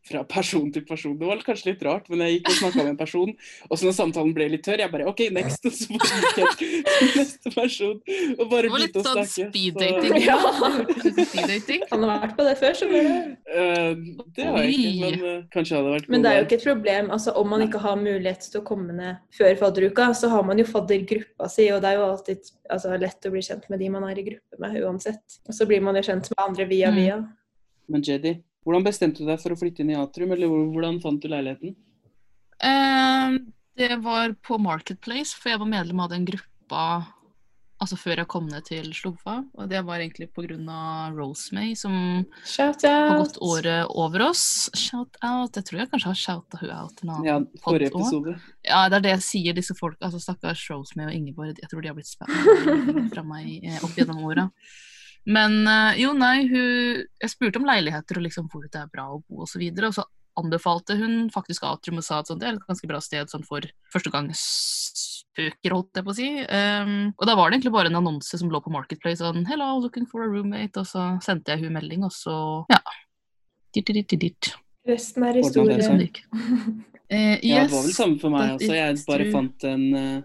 fra person til person. Det var kanskje litt rart, men jeg gikk og snakka med en person, og så når samtalen ble litt tørr, jeg bare OK, next. Og så bare gikk jeg til neste person og bare Det var litt begynte å sånn snakke. Ja. Det hørtes ut som speed-dating. Han har vært på det før, skjønner du. uh, det har jeg ikke, men uh, kanskje jeg hadde vært Men det er jo ikke et problem. altså Om man ikke har mulighet til å komme ned før fadderuka, så har man jo faddergruppa si, og det er jo alltid altså, lett å bli kjent med de man er i gruppe med, uansett. Og så blir man jo kjent med andre via Mm. via. Mm. Men Jedi, hvordan bestemte du deg for å flytte inn i Atrium, eller hvordan fant du leiligheten? Eh, det var på Marketplace, for jeg var medlem av den gruppa altså før jeg kom ned til Slova. Og det var egentlig pga. Rosemay, som Shout har gått året over oss. Shout out. Jeg tror jeg kanskje har shouta hun out en annen Ja, forrige også. episode. Ja, det er det jeg sier, disse folk. Altså, Stakkars Rosemay og Ingeborg. Jeg tror de har blitt spamma <laughs> fra meg eh, opp gjennom åra. Men eh, jo, nei, hun Jeg spurte om leiligheter og liksom hvor det er bra å bo osv. Og, og så anbefalte hun faktisk Atrium og sa at sånn, det er et ganske bra sted sånn for førstegangsspøker, holdt jeg på å si. Um, og da var det egentlig bare en annonse som lå på Marketplace sånn 'Hello, looking for a roommate', og så sendte jeg hun melding, og så ja. Ditt, ditt, ditt, ditt. Resten er historie. seg? Sånn. Eh, Ja, det var vel samme for meg også. Jeg bare true. fant en uh,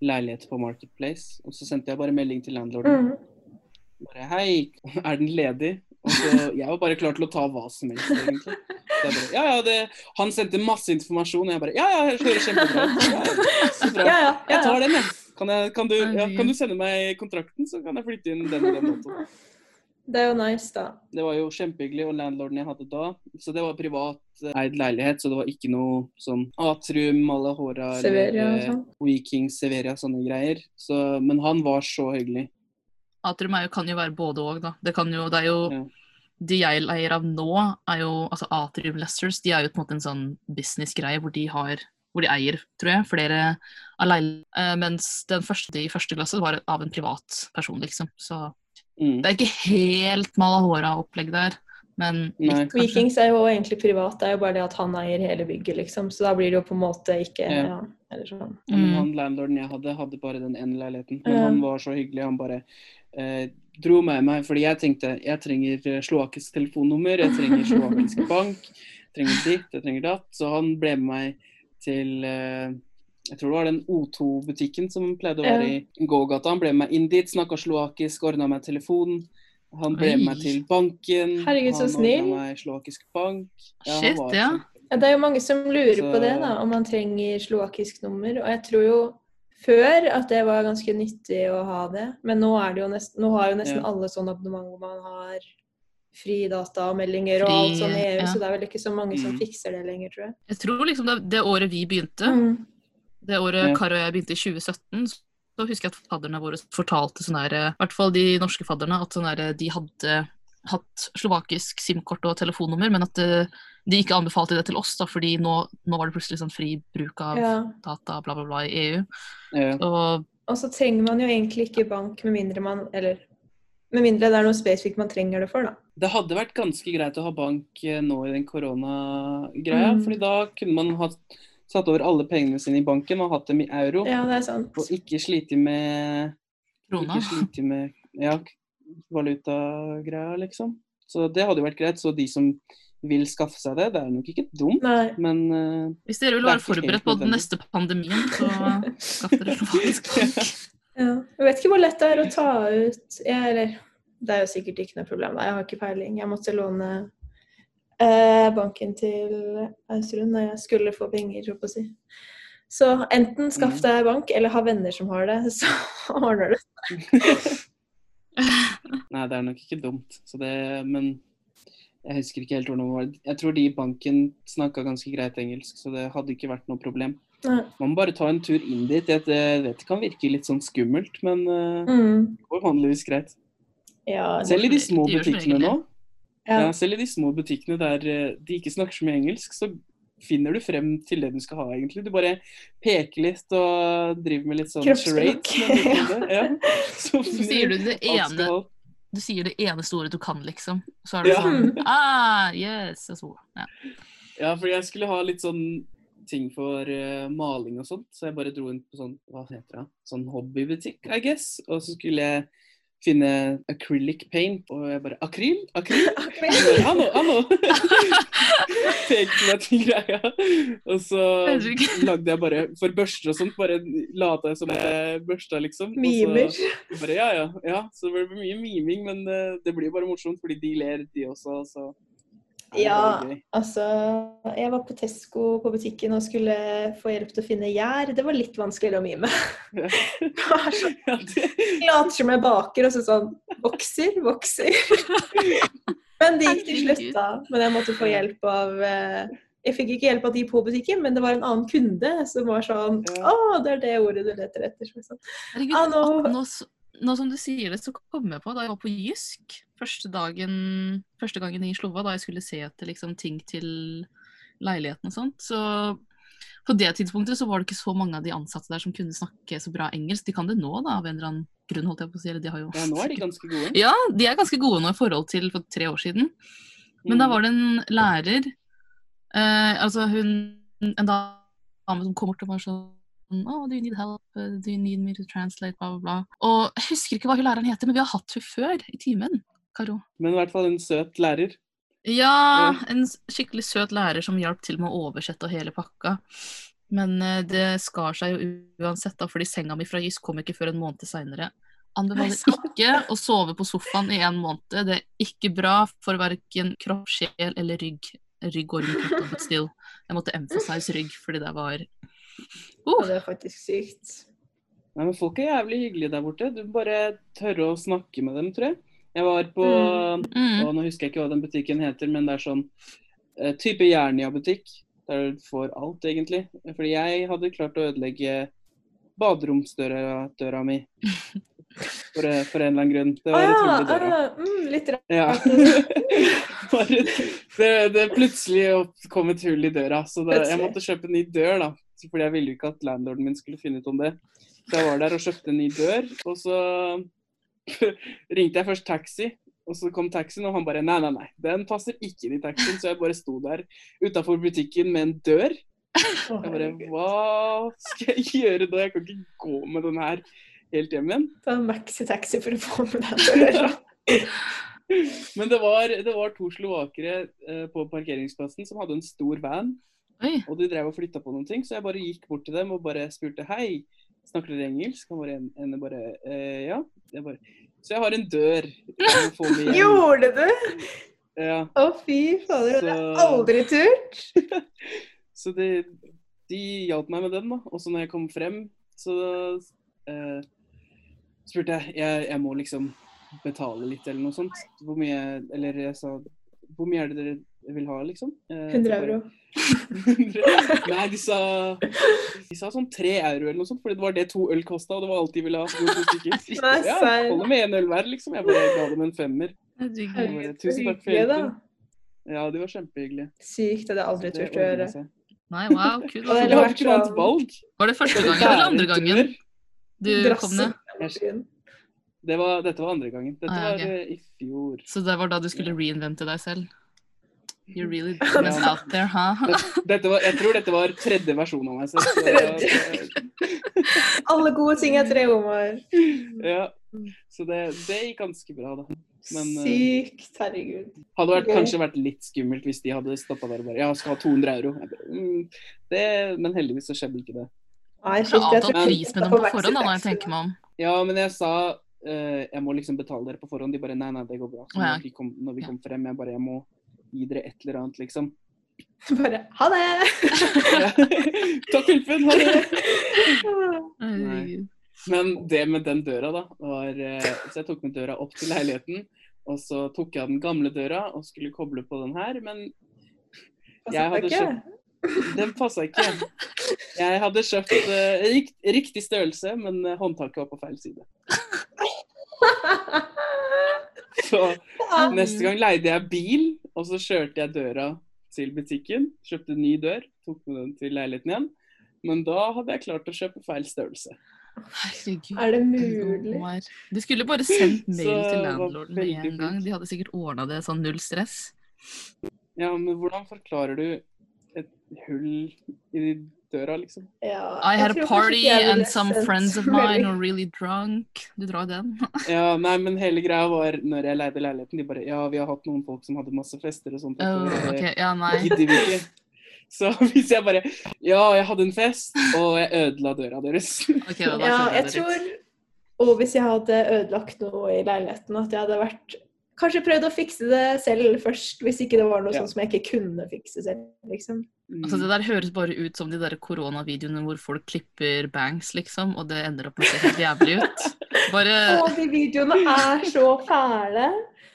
leilighet på Marketplace, og så sendte jeg bare melding til landlorden. Mm. Bare hei, er den ledig? Og så, jeg var bare klar til å ta hva som helst, egentlig. Bare, ja, ja, det, han sendte masse informasjon, og jeg bare ja, ja, det høres kjempebra ut. Ja, ja, så bra. Ja, ja, Jeg tar den, jeg. Kan, jeg, kan, du, ja, kan du sende meg kontrakten, så kan jeg flytte inn den og den datoen. Det er jo nice, da. Det var jo kjempehyggelig, og landlorden jeg hadde da Så det var privat eh, eid leilighet, så det var ikke noe sånn atrium, alle håra Severia og sånn. eh, Weekings, Severia, sånne greier. Så, men han var så hyggelig. Atrium er jo, kan jo være både og, da. Det, kan jo, det er jo mm. De jeg leier av nå, er jo altså Atrium Lessers. De er jo på en måte en sånn businessgreie hvor de har hvor de eier, tror jeg, flere av leilighetene. eh, mens den første i første klasse var av en privat person, liksom. Så Mm. det er ikke helt Malahora-opplegg der, men Nei. Vikings er jo egentlig privat, det er jo bare det at han eier hele bygget, liksom. Så da blir det jo på en måte ikke Ja. Ja, eller sånn. Ja, men Mm. han landlorden jeg hadde, hadde bare den ene leiligheten. Men Ja. han var så hyggelig. Han bare dro med meg, fordi jeg tenkte jeg trenger eh, slovakisk telefonnummer, jeg trenger slovakisk bank, jeg trenger ditt, jeg trenger datt. Så han ble med meg til eh, jeg tror det var den O2-butikken som pleide å være i gågata. Han ble med meg inn dit, snakka slovakisk, ordna meg telefon. Han ble med meg til banken. Herregud, så han snill. ordna meg slovakisk bank. Ja, Shit, ja. Ja, det er jo mange som lurer Så- på det, da, om man trenger slovakisk nummer. Og jeg tror jo før at det var ganske nyttig å ha det, men nå, er det jo nesten, nå har jo nesten Ja. alle sånne abonnement hvor man har fri data og meldinger og alt sånn i EU, ja. så det er vel ikke så mange som Mm. fikser det lenger, tror jeg. Jeg tror liksom det, det året vi begynte, Mm. det året Ja. Kari og jeg begynte i 2017, så husker jeg at fadderne våre fortalte sånn der, i hvert fall de norske fadderne, at sånn der, de hadde hatt slovakisk SIM-kort og telefonnummer, men at eh, de ikke anbefalte det til oss, da, fordi nå, nå var det plutselig sånn fri bruk av Ja. data bla, bla, bla i EU. Ja. Og Og så trenger man jo egentlig ikke bank med mindre man Eller med mindre det er noe spesifikt man trenger det for, da. Det hadde vært ganske greit å ha bank eh, nå i den koronagreia, Mm. fordi da kunne man hatt satt over alle pengene sine i banken og hatt dem i euro. Ja, det er sant. Og ikke slite med krona. Ikke slite med ja, valutagreia, liksom. Så det hadde jo vært greit. Så de som vil skaffe seg det, det er nok ikke dumt, Nei. men uh, Hvis dere vil er være forberedt på den neste pandemien, så skaff dere slovakisk bank. <laughs> Ja. Jeg vet ikke hvor lett det er å ta ut jeg, Eller det er jo sikkert ikke noe problem. Jeg har ikke peiling. Jeg måtte låne eh, banken til Austrund når jeg skulle få penger, holdt på å si. Så enten skaff Mm. deg bank, eller ha venner som har det, <laughs> så ordner du <laughs> Nei, det er nok ikke dumt. Så det, men jeg husker ikke helt hvordan det var. Jeg tror de i banken snakka ganske greit engelsk, så det hadde ikke vært noe problem. Nei. Man må bare ta en tur inn dit. Jeg vet det kan virke litt sånn skummelt, men eh, Mm. det går vanligvis greit. Ja, Selv i de små de butikkene nå, ja. ja, selv i de små butikkene der eh, de ikke snakker så mye engelsk, så finner du frem til det du skal ha, egentlig. Du bare peker litt og driver med litt sånn charades. <laughs> Så sier du det ene. Du sier det eneste ordet du kan, liksom. Så er det Ja. sånn Ah, yes! og Så, ja. Ja, for jeg skulle ha litt sånn ting for uh, maling og sånt, så jeg bare dro inn på sånn, hva heter det, sånn hobbybutikk, I guess. Og så skulle jeg finne acrylic paint, og jeg bare, akryl? Akryl? <laughs> Bare, Anno, anno! Pekte meg til greia. Og så lagde jeg bare, for børster og sånt, bare lata jeg som jeg børsta, liksom. Mimer. Bare, ja, ja, ja. Så det ble mye miming, men eh, det blir bare morsomt, fordi de ler, de også, så Ja, altså Jeg var på Tesco på butikken og skulle få hjelp til å finne gjær. Det var litt vanskeligere å mime. <laughs> Later som jeg baker, og så sånn Vokser, vokser. Men det gikk til slutt, da. Men jeg måtte få hjelp av eh, Jeg fikk ikke hjelp av de på butikken, men det var en annen kunde som var sånn Å, det er det ordet du leter etter. Sånn, Herregud, Ah, nå- nå, nå som du sier det, så kom jeg på da jeg var på Jysk første, dagen, første gangen i Slova, da jeg skulle se etter liksom, ting til leiligheten og sånt. Så på det tidspunktet så var det ikke så mange av de ansatte der som kunne snakke så bra engelsk. De kan det nå, da, av en eller annen grunn, holdt jeg på å si. Eller de har jo ja, nå er de ganske gode. <laughs> Ja, de er ganske gode nå i forhold til for tre år siden. Men da var det en lærer eh, Altså hun En dame som kom bort og var sånn Oh, do you need help? Do you need me to translate? Bla, bla, bla. Og jeg husker ikke hva hun læreren heter, men vi har hatt henne før i timen. Karo. Men i hvert fall en søt lærer. Ja, Ja. en skikkelig søt lærer som hjalp til med å oversette hele pakka. Men eh, det skar seg jo uansett, da, fordi senga mi fra Jysk kom ikke før en måned seinere. Anbefaler ikke å sove på sofaen i en måned. Det er ikke bra for verken kropp, sjel eller rygg. Rygg og rygg, still. Jeg måtte emphasize rygg, fordi det var uh, det er faktisk sykt. Nei, men Folk er jævlig hyggelige der borte. Du bare tørre å snakke med dem, tror jeg. Jeg var på mm. og Nå husker jeg ikke hva den butikken heter, men det er sånn uh, type Jernia-butikk. Der du får alt, egentlig. Fordi jeg hadde klart å ødelegge baderomsdøra døra mi. <laughs> For, eh, for en eller annen grunn. Det var ja! utrolig døra. ah, mm, litt rart. Ja. <laughs> <laughs> Det, det plutselig kom et hull i døra, så da, jeg måtte kjøpe en ny dør. da. Fordi jeg ville jo ikke at landlorden min skulle finne ut om det. Så jeg var der og kjøpte en ny dør, og så <laughs> ringte jeg først taxi. Og så kom taxien, og han bare nei, nei, nei, den passer ikke inn i taxien. Så jeg bare sto der utafor butikken med en dør. Jeg bare hva skal jeg gjøre da? Jeg kan ikke gå med den her helt hjem igjen. Ta en maxi-taxi for å få med deg døra. <laughs> Men det var, det var to slovakere eh, på parkeringsplassen som hadde en stor van. Oi. Og de drev og flytta på noen ting, så jeg bare gikk bort til dem og bare spurte hei, snakker dere engelsk? Han bare, en, en bare eh, ja. Jeg bare, så jeg har en dør. <laughs> Gjorde du? Ja, Å, fy fader. Det har jeg Så- aldri turt. <laughs> så de, de hjalp meg med den, da. Og så når jeg kom frem, så eh, spurte jeg, jeg Jeg må liksom betale litt, eller noe sånt. Hvor mye Eller jeg sa Hvor mye er det dere vil ha, liksom? Eh, 100 euro. <laughs> Nei, de sa, de sa sånn tre euro eller noe sånt, fordi det var det to øl kosta, og det var alt de ville ha. for to stykker. Nei, Ja, holder med én øl hver, liksom. Jeg bare ga dem en femmer. Bare, Tusen takk for hjelpen. Ja, de var kjempehyggelige. Sykt. Det hadde jeg aldri turt å gjøre. Nei, wow, <laughs> kult. Og det vært ikke annet sånn- valg. Var det første gangen er eller andre gangen du kom ned? Det var, dette var andre gangen. Dette Ah, ja, ok. var eh, i fjor. Så det var da du skulle reinvente deg selv? You <laughs> really Ja. went out there, huh? <laughs> Dette var, jeg tror dette var tredje versjon av meg selv. <laughs> Så, Alle gode ting er tre, Omar. ja. så det, det gikk ganske bra, da. Men, eh, Sykt. Herregud. Hadde vært, kanskje vært litt skummelt hvis de hadde stoppa der og bare Ja, skal ha 200 euro. Bare, mm, det, men heldigvis så skjedde ikke det. Nei, jeg har avtalt pris med dem på forhånd, da, når jeg tenker meg om. Ja, men jeg sa eh, jeg må liksom betale dere på forhånd. De bare nei, nei, det går bra. Så når, de kom, når vi kom frem, jeg bare jeg må gi dere et eller annet, liksom. <laughs> Bare ha det! <laughs> Takk Ulfen. Ha det! <laughs> Men det med den døra, da, var eh, Så jeg tok med døra opp til leiligheten. Og så tok jeg av den gamle døra og skulle koble på den her, men Jeg hadde kjøpt- den passa ikke. Jeg hadde kjøpt uh, rikt, riktig størrelse, men eh, håndtaket var på feil side. <laughs> Så neste gang leide jeg bil, og så kjørte jeg døra til butikken. Kjøpte ny dør, tok med den til leiligheten igjen. Men da hadde jeg klart å kjøpe feil størrelse. Herregud. Er det mulig? Du skulle bare sendt <laughs> mail Så til landlorden med en gang. De hadde sikkert ordna det sånn null stress. Ja, men hvordan forklarer du et hull i døra, liksom? Ja, I had a party and some friends of <laughs> mine were really drunk. Du drar den. <laughs> Ja, nei, men hele greia var når jeg leide leiligheten, de bare Ja, vi har hatt noen folk som hadde masse fester og sånt. Oh, og ok, ja, nei. <laughs> Så hvis jeg bare Ja, jeg hadde en fest, og jeg ødela døra deres. Ok, da, da Ja, jeg tror. Og hvis jeg hadde ødelagt noe i leiligheten, at jeg hadde vært Kanskje prøvd å fikse det selv først, hvis ikke det var noe Ja. sånt som jeg ikke kunne fikse selv. liksom. Mm. Altså, det der høres bare ut som de der koronavideoene hvor folk klipper bangs, liksom, og det ender opp med å se helt jævlig ut. <laughs> Bare Og de videoene er så fæle.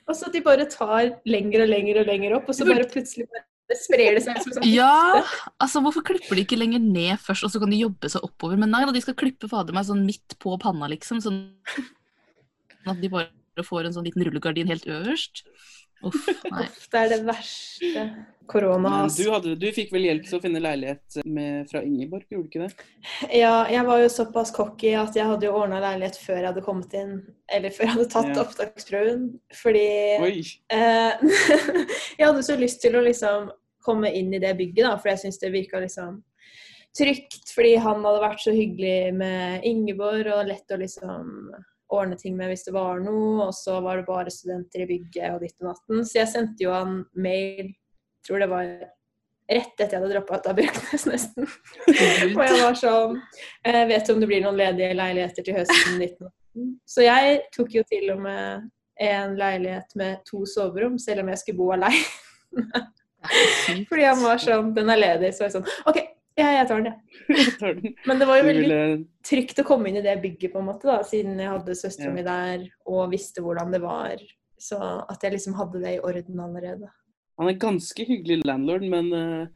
Og så at de bare tar lenger og lenger og lenger opp, og så bare plutselig bare sprer det seg som sånn Ja! Altså, hvorfor klipper de ikke lenger ned først, og så kan de jobbe seg oppover? Men nei da, de skal klippe fader meg sånn midt på panna, liksom. Sånn at de bare får en sånn liten rullegardin helt øverst. Uff, <laughs> nei. Det er det verste. Korona. Altså. du, hadde, du fikk vel hjelp til å finne leilighet med, fra Ingeborg, gjorde du ikke det? Ja, jeg var jo såpass cocky at jeg hadde jo ordna leilighet før jeg hadde kommet inn. Eller før jeg hadde tatt Ja. opptaksprøven. Fordi Oi! eh, <laughs> jeg hadde så lyst til å liksom komme inn i det bygget, da, for jeg syns det virka liksom trygt. Fordi han hadde vært så hyggelig med Ingeborg, og lett å liksom ordne ting med hvis det var noe. Og så var det bare studenter i bygget og ditt og natten. Så jeg sendte jo han mail, tror det var rett etter jeg hadde droppa ut av Bjørknes, <laughs> nesten. Og jeg var sånn Jeg vet om det blir noen ledige leiligheter til høsten 1918. Så jeg tok jo til og med en leilighet med to soverom, selv om jeg skulle bo alene. Fordi han var sånn Den er ledig. Så var jeg sånn OK, ja, jeg tar den, <laughs> jeg. Jeg tar den. Men det var jo veldig trygt å komme inn i det bygget, på en måte, da, siden jeg hadde søstera Ja. mi der og visste hvordan det var. Så at jeg liksom hadde det i orden allerede. Han er ganske hyggelig landlord, men uh,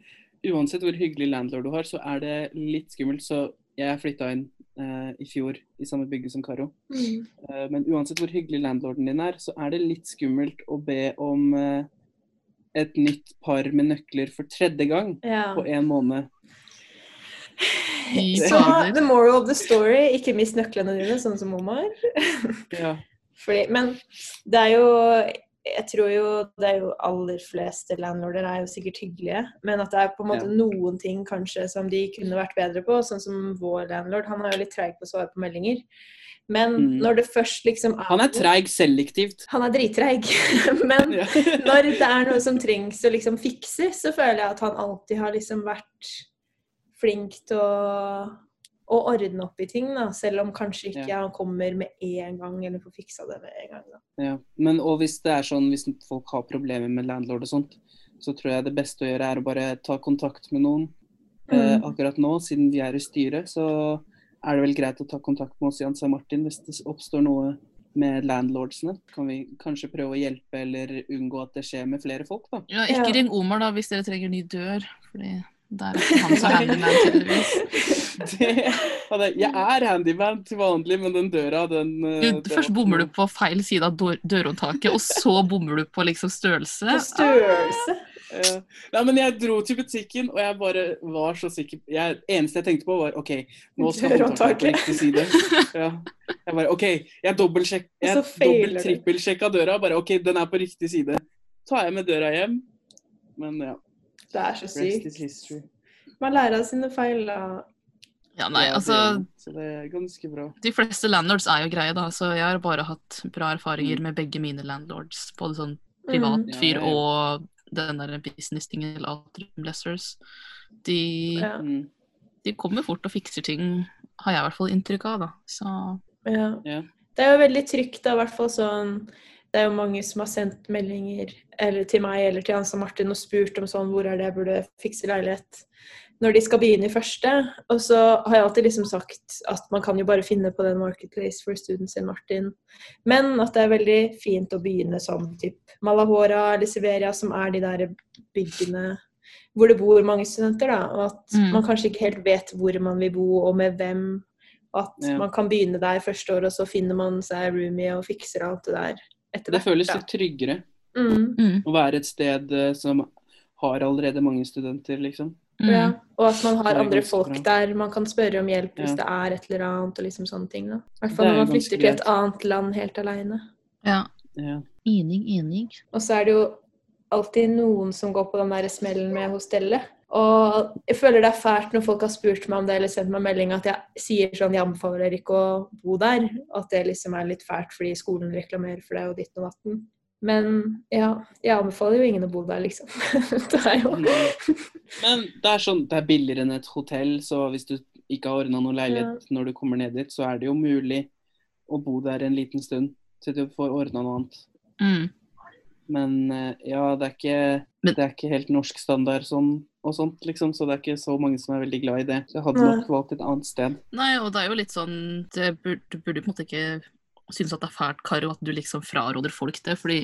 uansett hvor hyggelig landlord du har, så er det litt skummelt. Så jeg flytta inn uh, i fjor i samme bygge som Karo. Eh, men uansett hvor hyggelig landlorden din er, så er det litt skummelt å be om et nytt par med nøkler for tredje gang Ja. på én måned. Så the moral of the story, ikke mist nøklene dine, sånn som Omar. Ja. Fordi, men det er jo Jeg tror jo det er jo aller fleste landlorder er jo sikkert hyggelige, men at det er på en måte Ja. noen ting kanskje som de kunne vært bedre på, sånn som vår landlord. Han er jo litt treig på å svare på meldinger. Men Mm. når det først liksom er Han er treig selektivt. Han er drittreig. <laughs> men Ja. når det er noe som trengs å liksom fikse, så føler jeg at han alltid har liksom vært flink til å, å ordne opp i ting, da. Selv om kanskje ikke han kommer med en gang, eller får fiksa det med en gang. Da. Ja. Men og hvis det er sånn, hvis folk har problemer med landlord og sånt, så tror jeg det beste å gjøre er å bare ta kontakt med noen. Eh, Mm. akkurat nå, siden vi er i styret, så er det vel greit å ta kontakt med oss i og Martin hvis det oppstår noe med landlordsene. Kan vi kanskje prøve å hjelpe eller unngå at det skjer med flere folk, da. Ja, ikke Ja. ring Omar da, hvis dere trenger ny dør. Fordi Der er ikke han så handyman, tydeligvis. <laughs> Det, jeg er handyman til vanlig, men den døra, den eh, Du, først bommer du på feil side av dør dørhåndtaket, og så bommer du på liksom størrelse. På størrelse. Eh, Nei, men jeg dro til butikken, og jeg bare var så sikker jeg, eneste jeg tenkte på, var OK, nå skal håndtaket på riktig side. Ja. Jeg bare OK, jeg så dobbelt-trippelsjekka døra. Bare OK, den er på riktig side. Tar jeg med døra hjem. Men ja. Det er så sykt. Man lærer av sine feil, da. Ja, nei, Ja, det altså. Så det er ganske bra. De fleste landlords er jo greie, da, så jeg har bare hatt bra erfaringer Mm. med begge mine landlords. Både sånn privat Mm. fyr ja, ja. og den der business-tingen til Atrium Lessers. De, Ja. Mm. de kommer fort og fikser ting, har jeg i hvert fall inntrykk av, da. Så Ja. Ja. Det er jo veldig trygt, da, i hvert fall sånn Det er jo mange som har sendt meldinger eller til meg eller til Hans og Martin og spurt om sånn Hvor er det jeg burde fikse leilighet? Når de skal begynne i første. Og så har jeg alltid liksom sagt at man kan jo bare finne på den Marketplace for Students in Martin. Men at det er veldig fint å begynne som typ Malahora eller Siberia, som er de der byggene hvor det bor mange studenter, da. Og at Mm. man kanskje ikke helt vet hvor man vil bo, og med hvem. At Ja. man kan begynne der første år, og så finner man seg roomie og fikser alt det der etter Det føles da. litt tryggere Mm, mm, å være et sted eh, som har allerede mange studenter, liksom. mm. ja. Og at man har andre folk der man kan spørre om hjelp hvis Ja. det er et eller annet, og liksom sånne ting. I hvert fall når man flytter til et annet land helt aleine. ja. Ja. Enig, enig. Og så er det jo alltid noen som går på den der smellen med hostellet. Og jeg føler det er fælt når folk har spurt meg om det eller sendt meg melding at jeg sier sånn jeg anbefaler ikke å bo der. At det liksom er litt fælt fordi skolen reklamerer for det og ditt og datten. Men ja, jeg anbefaler jo ingen å bo der, liksom. <laughs> det er jo Men det er sånn, det er billigere enn et hotell, så hvis du ikke har ordna noen leilighet når du kommer ned dit, så er det jo mulig å bo der en liten stund til du får ordna noe annet. Mm. Men eh, ja, det er ikke, det er ikke helt norsk standard sånn, og sånt, liksom, så det er ikke så mange som er veldig glad i det. Så jeg hadde nok valgt et annet sted. Nei, og det er jo litt sånn det burde, Du burde på en måte ikke synes at det er fælt, Karo, at du liksom fraråder folk det. fordi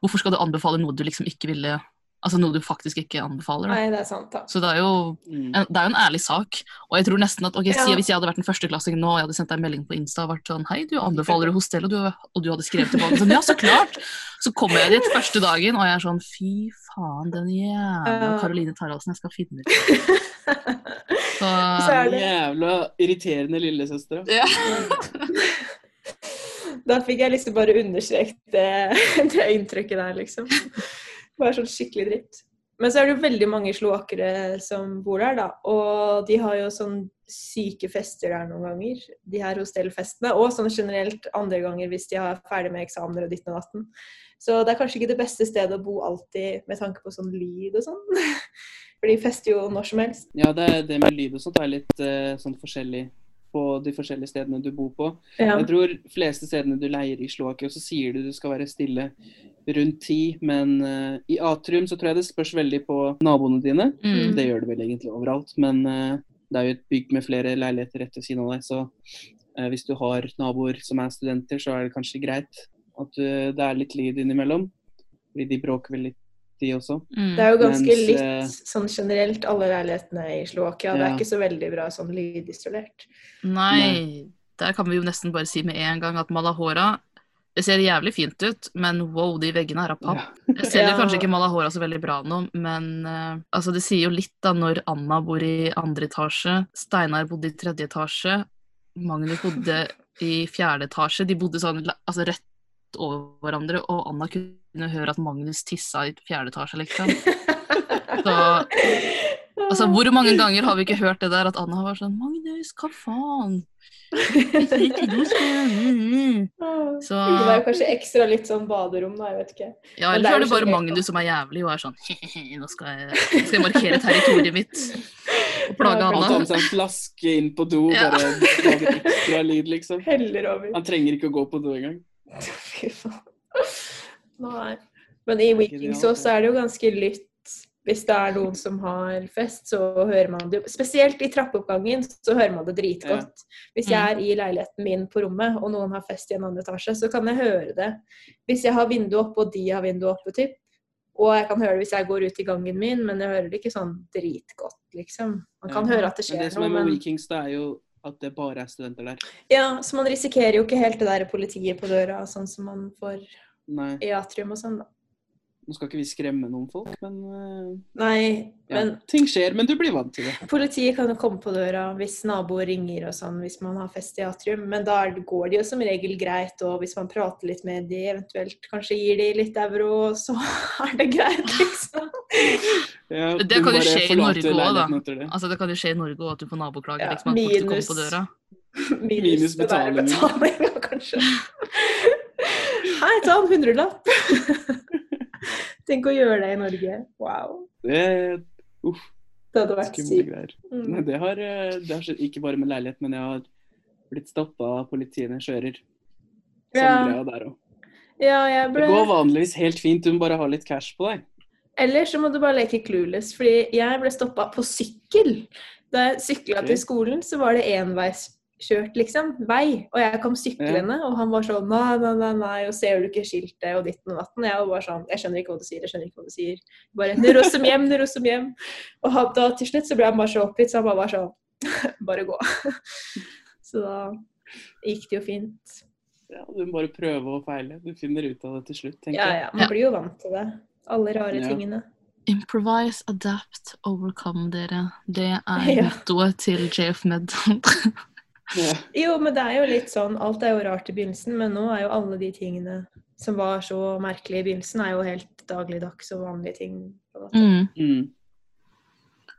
hvorfor skal du anbefale noe du liksom ikke ville Altså noe du faktisk ikke anbefaler? Da? Nei, det er sant, da. Så det er jo Mm. en, det er jo en ærlig sak. Og jeg tror nesten at ok, Ja. Hvis jeg hadde vært en førsteklassing nå og jeg hadde sendt deg en melding på Insta og vært sånn Hei, du anbefaler jo hostell, og du, og du hadde skrevet tilbake sånn Ja, så klart! Så kommer jeg dit første dagen, og jeg er sånn Fy faen, den jævla Karoline Taraldsen, jeg skal finne ut. <laughs> Så, Så er det- Jævla irriterende lillesøster. ja. <laughs> Da fikk jeg liksom bare understreket det, <laughs> det inntrykket der, liksom. Bare sånn skikkelig dritt. Men så er det jo veldig mange slovakere som bor der, da. Og de har jo sånn syke fester der noen ganger. De her hostellfestene. Og sånn generelt andre ganger hvis de er ferdig med eksamener og ditten og datten. Så det er kanskje ikke det beste stedet å bo alltid med tanke på sånn lyd og sånn. <laughs> For de fester jo når som helst. Ja, det, det med lyd og sånt er litt uh, sånn forskjellig på de forskjellige stedene du bor på. Ja. Jeg tror fleste stedene du leier i Slovakia, så sier du du skal være stille rundt ti, men uh, i atrium så tror jeg det spørs veldig på naboene dine. Mm. Det gjør det vel egentlig overalt, men uh, det er jo et bygg med flere leiligheter rett ved siden av deg, så uh, hvis du har naboer som er studenter, så er det kanskje greit at det er litt lyd innimellom. Fordi de bråker vel litt, de også. Mm. Det er jo ganske Mens, eh, sånn generelt alle leilighetene i Slovakia. Det er ikke så veldig bra sånn lydisolert. Nei, der kan vi jo nesten bare si med en gang at Malahora det ser jævlig fint ut, men wow, de veggene er av papp. Jeg selger Ja. kanskje ikke Malahora så veldig bra nå, men uh, altså, det sier jo litt da når Anna bor i andre etasje, Steinar bodde i tredje etasje, Magnus bodde i fjerde etasje. De bodde sånn altså, rett over hverandre, og Anna kunne høre at Magnus tissa i fjerde etasje, liksom. <laughs> Så altså, hvor mange ganger har vi ikke hørt det der at Anna var sånn Magnus, hva faen? <laughs> Så- Det var kanskje ekstra litt sånn baderom, da. Jeg vet ikke. Ja, eller det så er det bare Magnus som er jævlig og er sånn <laughs> Nå skal jeg, skal jeg markere territoriet mitt og plage Anna. Han tar med seg en flaske inn på do, Ja. bare lager ekstra lyd, liksom. Han trenger ikke å gå på do engang. Fy faen. Nei. Men i Vikings også er det jo ganske lytt. Hvis det er noen som har fest, så hører man det. Spesielt i trappeoppgangen så hører man det dritgodt. Hvis jeg er i leiligheten min på rommet, og noen har fest i en annen etasje, så kan jeg høre det. Hvis jeg har vinduet oppe, og de har vinduet oppe, typ, Og jeg kan høre det hvis jeg går ut i gangen min, men jeg hører det ikke sånn dritgodt, liksom. Man kan Ja. høre at det skjer noe, Men det som er med men Vikings, det er jo at det bare er studenter der. Ja, så man risikerer jo ikke helt det der politiet på døra, sånn som man får Nei, i atrium og sånn, da. Nå skal ikke vi skremme noen folk, men eh, Nei, ja. men ting skjer. Men du blir vant til det. Politiet kan jo komme på døra hvis naboer ringer og sånn, hvis man har fest i atrium, men da går det jo som regel greit, og hvis man prater litt med de, eventuelt kanskje gir de litt euro, så <laughs> er det greit, liksom. Ja, Det kan jo skje i Norge også, da. det. Altså, det kan jo skje i Norge òg at du får naboklager. Ja, liksom, at politiet kommer minus- på døra. Minus <laughs> minus betalinga, kanskje. Hei, ta en hundrelapp! <laughs> Tenk å gjøre det i Norge. Wow. Det uff, Det hadde vært sykt. Mm. Det har, eh, det har skjedd ikke bare med leilighet, men jeg har blitt stoppa av politiet når jeg kjører. Samme Ja. der òg. Ja, jeg Det går vanligvis helt fint, du må bare ha litt cash på deg. Eller så må du bare leke clueless, fordi jeg ble stoppa på sykkel. Da jeg sykla til skolen, så var det enveiskjørt, liksom. Vei. Og jeg kom syklende, og han var sånn nei, nei, nei, nei, og ser du ikke skiltet og ditten og datten? Jeg var bare sånn Jeg skjønner ikke hva du sier, jeg skjønner ikke hva du sier. Bare Dere som hjem, dere som hjem. Og han, da til slutt så ble han bare så oppgitt, så han var bare sånn <laughs> Bare gå. <laughs> Så da gikk det jo fint. Ja, du må bare prøve og feile. Du finner ut av det til slutt, tenker Ja, ja. Man blir jo vant til det. Alle rare Ja. tingene. Improvise, adapt, overcome, dere. Det er <laughs> Ja. mottoet til JF Med. Jo, men det er jo litt sånn Alt er jo rart i begynnelsen, men nå er jo alle de tingene som var så merkelige i begynnelsen, er jo helt dagligdags og vanlige ting. på en måte. Mm. Mm.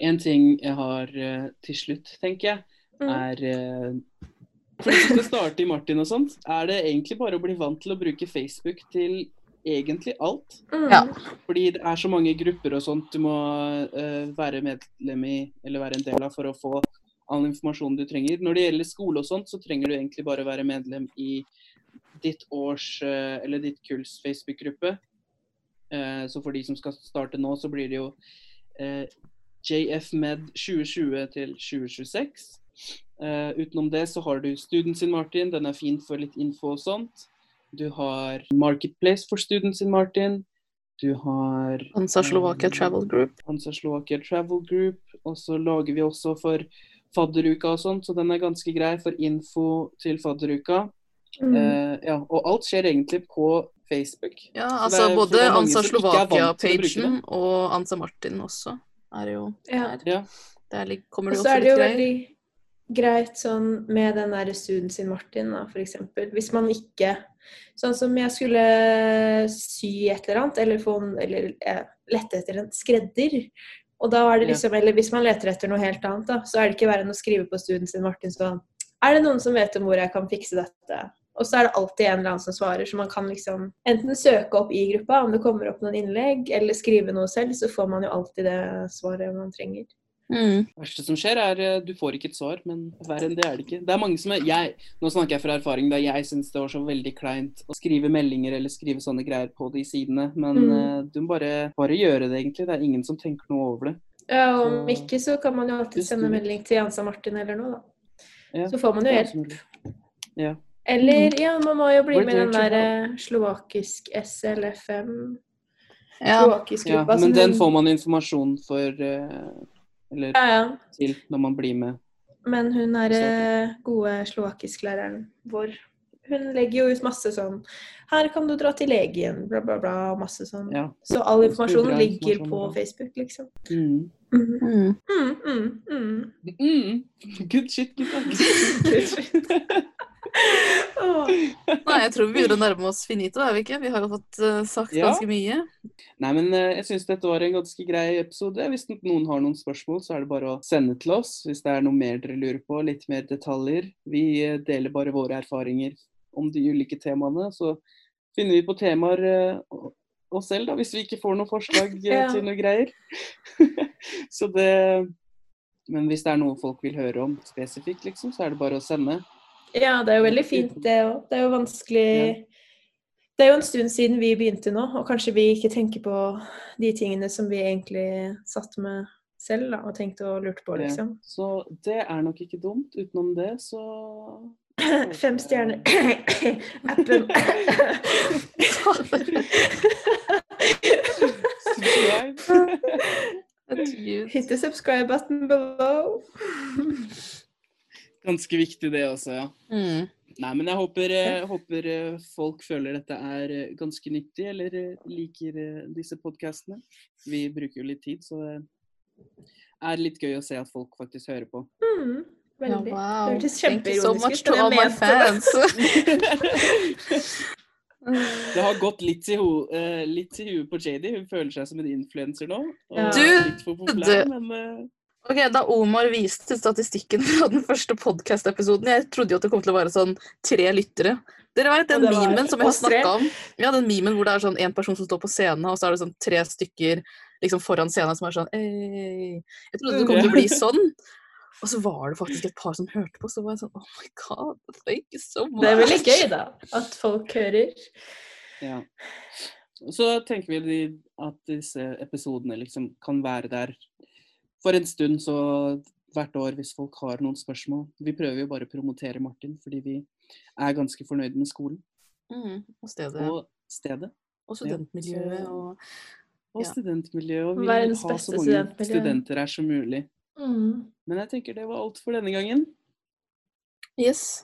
En ting jeg har uh, til slutt, tenker jeg, Mm. er uh, For å starte i Martin og sånt, er det egentlig bare å bli vant til å bruke Facebook til egentlig alt. Mm. Ja. Fordi det er så mange grupper og sånt du må uh, være medlem i, eller være en del av for å få all informasjonen du trenger. Når det gjelder skole og sånt, så trenger du egentlig bare være medlem i ditt års, eh, eller ditt kulls Facebook-gruppe. Eh, så for de som skal starte nå, så blir det jo eh, JFMed 2020 til 2026. Eh, utenom det så har du Students in Martin, den er fin for litt info og sånt. Du har Marketplace for Students in Martin. Du har Hansa Slovakia Travel Group. Hansa Slovakia Travel Group. Og så lager vi også for fadderuka og sånt, så den er ganske grei for info til fadderuka. Mm. Eh, ja, og alt skjer egentlig på Facebook. Ja, altså er- både Ansa Slovakia-pagen og Ansa Martin også er jo Ja. der. Ja. Der kommer det også er det jo litt greier. veldig greit sånn med den der studien sin Martin, da, for eksempel. Hvis man ikke Sånn som jeg skulle sy et eller annet, eller, få, en- eller eh, lette etter en skredder. Og da er det liksom, eller hvis man leter etter noe helt annet, da, så er det ikke verre enn å skrive på studien sin Martin sånn Er det noen som vet om hvor jeg kan fikse dette? Og så er det alltid en eller annen som svarer, så man kan liksom enten søke opp i gruppa om det kommer opp noen innlegg, eller skrive noe selv, så får man jo alltid det svaret man trenger. Mm. Det verste som skjer, er eh, du får ikke et svar, men verre enn det er det ikke. Det er mange som er, jeg, Nå snakker jeg fra erfaring, da jeg syns det var så veldig kleint å skrive meldinger eller skrive sånne greier på de sidene, men Mm. uh, du må bare, bare gjøre det, egentlig. Det er ingen som tenker noe over det. Ja, og om Så- ikke så kan man jo alltid sende melding til Jansa Martin eller noe, da. Ja. Så får man jo hjelp. Ja. Eller ja, man må jo bli med i den derre der eh, slovakisk SLFM. Ja. Slovakisk ja, men den får man informasjon for Eller Ja, ja. til når man blir med. Men hun er eh, gode slovakisk-læreren vår. Hun legger jo ut masse sånn Her kan du dra til legen, bla, bla, bla. og Masse sånn. Ja. Så all informasjonen ligger på. Facebook, liksom. Mm. Mhm. Mm. Mm, mm, mm. Mm. <laughs> Good shit, gutta. <laughs> Good shit. <laughs> Nei, jeg tror vi begynner å nærme oss finito, er vi ikke? Vi har jo fått eh, sagt Ja. ganske mye. Nei, men eh, jeg syns dette var en ganske grei episode. Hvis noen har noen spørsmål, så er det bare å sende til oss. Hvis det er noe mer dere lurer på, litt mer detaljer. Vi eh, deler bare våre erfaringer om de ulike temaene. Så finner vi på temaer oss selv, da, hvis vi ikke får noen forslag <laughs> Ja. til noe greier. <laughs> så det Men hvis det er noe folk vil høre om spesifikt, liksom, så er det bare å sende. Ja, det er jo veldig fint, det òg. Det er jo vanskelig Det er jo en stund siden vi begynte nå, og kanskje vi ikke tenker på de tingene som vi egentlig satt med selv da, og tenkte og lurte på, Ja. liksom. Så det er nok ikke dumt. Utenom det, så <clears throat> Fem stjerner. <clears throat> Appen. <clears throat> subscribe. Hit the subscribe button below. <laughs> Ganske viktig det også, ja. Mm. Nei, men jeg håper, eh, håper eh, folk føler dette er eh, ganske nyttig, eller liker disse podkastene. Vi bruker jo litt tid, så det er litt gøy å se at folk faktisk hører på. Mm, Ja, wow. Det hørtes Thank you so kjempeironisk much ut. to all my det. fans. <laughs> Det har gått litt i, ho uh, litt i huet på JD. Hun føler seg som en influenser nå. Og Ja. Du, litt for populær, men eh, Ok, Da Omar viste statistikken fra den første podkast-episoden jeg trodde jo at det kom til å være sånn tre lyttere. Dere vet den var memen som jeg har snakka om? Ja, den memen hvor det er sånn en person som står på scenen, og så er det sånn tre stykker liksom foran scenen som er sånn «Ei». Jeg trodde det kom til å bli sånn. Og så var det faktisk et par som hørte på, så var jeg sånn Oh my god, thank you so much. Det er veldig gøy, da. At folk hører. ja. Så tenker vi at disse episodene liksom kan være der for en stund, så hvert år hvis folk har noen spørsmål. Vi prøver jo bare å promotere Martin, fordi vi er ganske fornøyde med skolen Mm, og stedet. og stedet. Og studentmiljøet og Og Ja. studentmiljø, og vi vil ha så mange studenter her som mulig. Mm. Men jeg tenker det var alt for denne gangen. Yes.